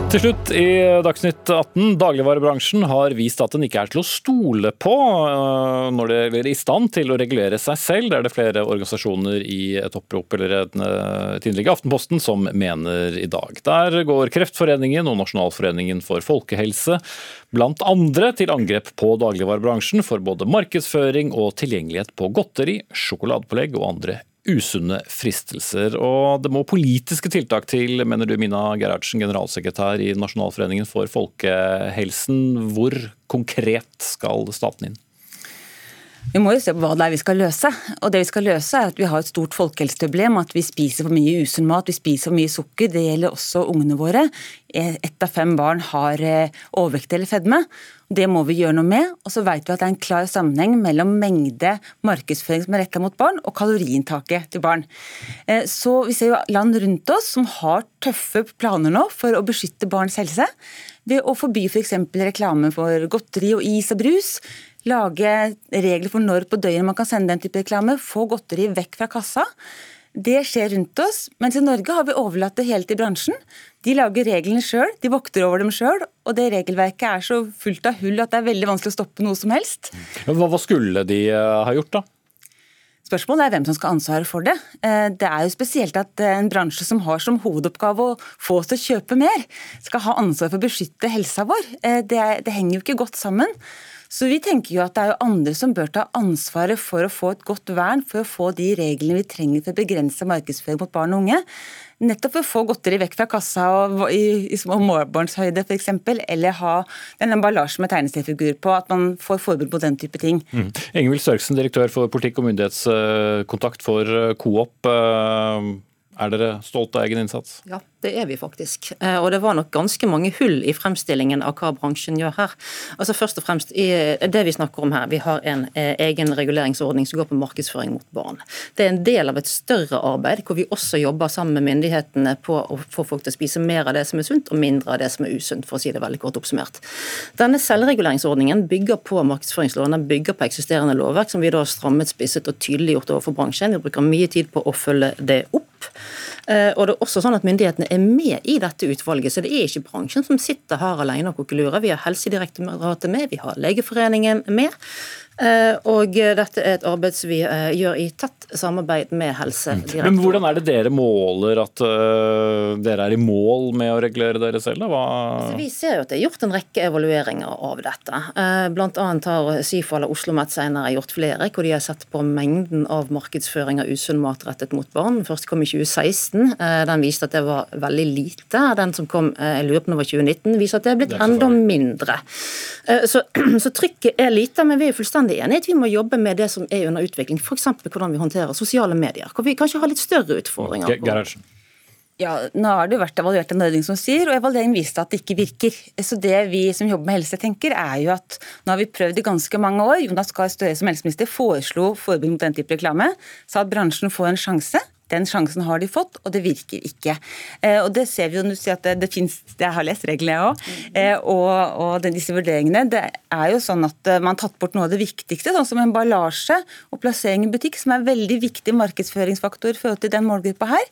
Til slutt i Dagsnytt 18. Dagligvarebransjen har vist at den ikke er til å stole på når det gjelder i stand til å regulere seg selv. Det er det flere organisasjoner i et opprop eller et innlegg i Aftenposten som mener i dag. Der går Kreftforeningen og Nasjonalforeningen for folkehelse blant andre til angrep på dagligvarebransjen for både markedsføring og tilgjengelighet på godteri, sjokoladepålegg og andre usunne fristelser. Og det må politiske tiltak til, mener du Mina Gerhardsen, generalsekretær i Nasjonalforeningen for folkehelsen. Hvor konkret skal staten inn? Vi må jo se på hva det er vi skal løse. Og det vi skal løse er at vi har et stort folkehelseproblem. At vi spiser for mye usunn mat, vi spiser for mye sukker. Det gjelder også ungene våre. Ett av fem barn har overvekt eller fedme. Det må vi gjøre noe med. Og så vet vi at det er en klar sammenheng mellom mengde markedsføring som er retta mot barn, og kaloriinntaket til barn. Så vi ser jo land rundt oss som har tøffe planer nå for å beskytte barns helse. Ved å forby f.eks. For reklame for godteri og is og brus lage regler for når på døgnet man kan sende den type reklame, få godteri vekk fra kassa. Det skjer rundt oss, mens i Norge har vi overlatt det hele til bransjen. De lager reglene sjøl, de vokter over dem sjøl, og det regelverket er så fullt av hull at det er veldig vanskelig å stoppe noe som helst. Hva, hva skulle de ha gjort, da? Spørsmålet er hvem som skal ha ansvaret for det. Det er jo spesielt at en bransje som har som hovedoppgave å få oss til å kjøpe mer, skal ha ansvar for å beskytte helsa vår. Det, det henger jo ikke godt sammen. Så vi tenker jo at det er jo andre som bør ta ansvaret for å få et godt vern, for å få de reglene vi trenger for å begrense markedsføring mot barn og unge. Nettopp for å få godteri vekk fra kassa og i, i små målbarnshøyde f.eks., eller ha en emballasje med tegneseriefigurer på, at man får forbud mot den type ting. Mm. Ingvild Størksen, direktør for politikk og myndighetskontakt for Coop. Er dere stolte av egen innsats? Ja, det er vi faktisk. Eh, og det var nok ganske mange hull i fremstillingen av hva bransjen gjør her. Altså Først og fremst, i det vi snakker om her, vi har en eh, egen reguleringsordning som går på markedsføring mot barn. Det er en del av et større arbeid hvor vi også jobber sammen med myndighetene på å få folk til å spise mer av det som er sunt, og mindre av det som er usunt, for å si det veldig kort oppsummert. Denne selvreguleringsordningen bygger på markedsføringsloven, den bygger på eksisterende lovverk som vi da har strammet, spisset og tydeliggjort overfor bransjen. Vi bruker mye tid på å følge det opp. Eh, og det er også sånn at Myndighetene er med i dette utvalget, så det er ikke bransjen som sitter her alene og kokelurer. Vi har Helsedirektoratet med, vi har Legeforeningen med. Eh, og dette er et arbeid som vi eh, gjør i tett samarbeid med Helsedirektoratet. Men Hvordan er det dere måler at uh, dere er i mål med å regulere dere selv? Altså, vi ser jo at det er gjort en rekke evalueringer av dette. Blant annet har SIFO eller Oslo Met senere gjort flere, hvor de har sett på mengden av markedsføring av usunn mat rettet mot barn. Den første kom i 2016. Den viste at det var veldig lite. Den som kom jeg lurer på når det var 2019, viser at det er blitt enda mindre. Så, så trykket er lite, men vi er fullstendig fullstendig enighet. vi må jobbe med det som er under utvikling. F.eks. hvordan vi håndterer sosiale medier. Hvor vi kanskje har litt større utfordringer. Gerhardsen. Ja, nå har det jo vært evaluert en ordning som sier, og evalueringen viste at det ikke virker. Så det vi som jobber med helse tenker, er jo at nå har vi prøvd i ganske mange år. Jonas Gahr Støre som helseminister foreslo forbud mot den type reklame. Sa at bransjen får en sjanse. Den sjansen har de fått, og det virker ikke. Eh, og det ser vi jo, du sier at det, det finnes, Jeg har lest reglene, jeg òg. Eh, og, og disse vurderingene. Det er jo sånn at eh, man har tatt bort noe av det viktigste, sånn som emballasje og plassering i butikk, som er en veldig viktig markedsføringsfaktor i den målgruppa her.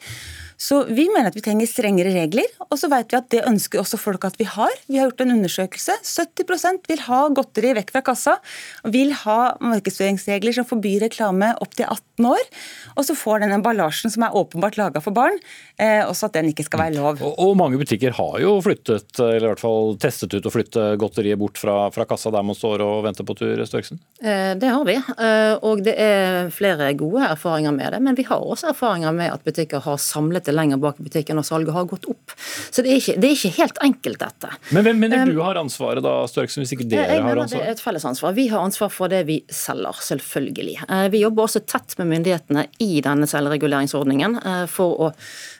Så vi mener at vi trenger strengere regler, og så vet vi at det ønsker også folk at vi har. Vi har gjort en undersøkelse. 70% vil ha godteri vekk fra kassa, vil ha markedsføringsregler som forbyr reklame opp til 18 år. Og så får den emballasjen som er åpenbart laga for barn, eh, også at den ikke skal være lov. Og, og, mange butikker har jo flyttet, eller i hvert fall testet ut å flytte godteriet bort fra, fra kassa der man står og venter på tur, Størksen? Eh, det har vi, eh, og det er flere gode erfaringer med det. Men vi har også erfaringer med at butikker har samlet meter lenger bak i butikken, og salget har gått opp. Så det er ikke, det er ikke helt enkelt, dette. Men hvem mener du har ansvaret da, Størksen, hvis ikke dere har ansvar? Det er et felles ansvar. Vi har ansvar for det vi selger, selvfølgelig. Eh, vi jobber også tett med myndighetene i denne selvreguleringsordningen eh, for å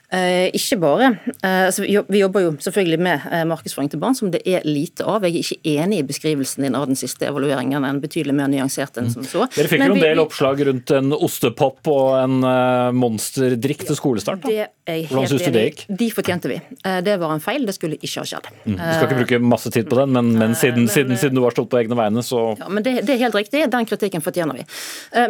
Eh, ikke bare. Eh, altså, vi jobber jo selvfølgelig med eh, markedsføring til barn, som det er lite av. Jeg er ikke enig i beskrivelsen din av den siste evalueringen. Er betydelig mer nyansert enn som så. Dere fikk jo en del oppslag rundt en ostepop og en monsterdrikk til skolestart. Da. Hvordan syns du det gikk? De fortjente vi. Det var en feil, det skulle ikke ha skjedd. Mm. Du skal ikke bruke masse tid på den, men, men, siden, men siden, siden, du har stått på egne vegne, så Ja, men det, det, er helt riktig. Den kritikken fortjener vi.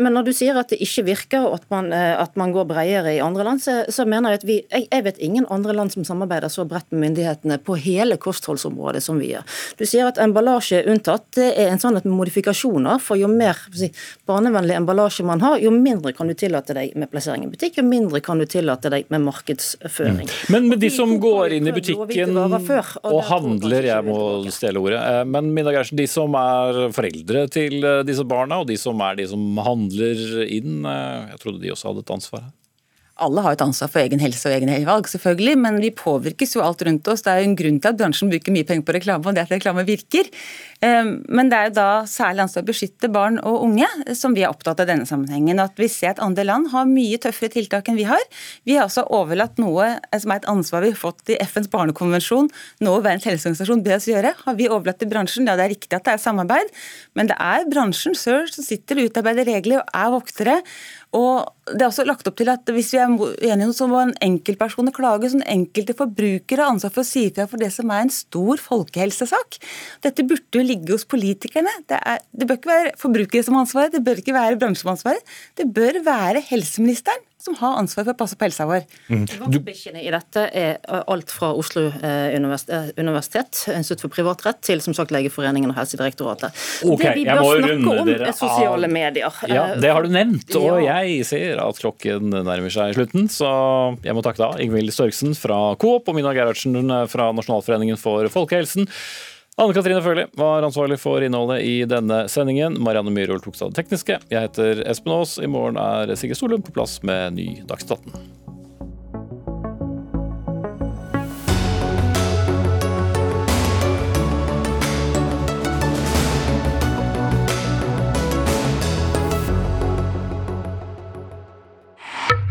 Men når du sier at det ikke virker, og at man, at man går bredere i andre land, så, så mener jeg at vi jeg, jeg, vet ingen andre land som samarbeider så bredt med myndighetene på hele kostholdsområdet som vi gjør. Du sier at emballasje er unntatt. Det er en at med modifikasjoner, for jo mer si, barnevennlig emballasje man har, jo mindre kan du tillate deg med plassering i butikk, jo mindre kan du tillate deg med markedsføring. Mm. Men med de som går inn i butikken før, og, og handler, jeg må stjele ordet, eh, men Mina Gersen, de som er foreldre til eh, disse barna, og de som er de som handler inn, eh, jeg trodde de også hadde et ansvar her? Alle har et ansvar for egen helse og egen valg, selvfølgelig, men vi påvirkes jo alt rundt oss. Det er jo en grunn til at bransjen bruker mye penger på reklame, og det at reklame virker. Ehm, men det er jo da særlig ansvar å beskytte barn og unge som vi er opptatt av denne sammenhengen. At vi ser at andre land har mye tøffere tiltak enn vi har. Vi har også overlatt noe som er et ansvar vi har fått i FNs barnekonvensjon, noe Verdens helseorganisasjon ber oss gjøre, har vi overlatt til bransjen. Ja, det er riktig at det er samarbeid, men det er bransjen selv som sitter og utarbeider regler og er voktere. Og det er også lagt opp til at Hvis vi er enige om som en enkeltperson klage, som enkelte forbrukere har ansvar for å si ifra for det som er en stor folkehelsesak. Dette burde jo ligge hos politikerne. Det, er, det bør ikke være forbrukere som har ansvaret, det bør ikke være bransjen som har ansvaret. Det bør være helseministeren som har ansvar for å passe på helsa vår. Mm. Vaktbikkjene i dette er alt fra Oslo eh, universitet, Institutt for privatrett, til som sagt Legeforeningen og Helsedirektoratet. Okay, det vi bør snakke om, er sosiale medier. Ja, Det har du nevnt, og ja. jeg at klokken nærmer seg slutten. Så jeg må takke da Ingvild Størksen fra Coop og Mina Gerhardsen fra Nasjonalforeningen for folkehelsen. Anne Katrine Førli var ansvarlig for innholdet i denne sendingen. Marianne Myhrvold tok seg av det tekniske. Jeg heter Espen Aas. I morgen er Sigurd Solund på plass med ny Dagsnytt 18.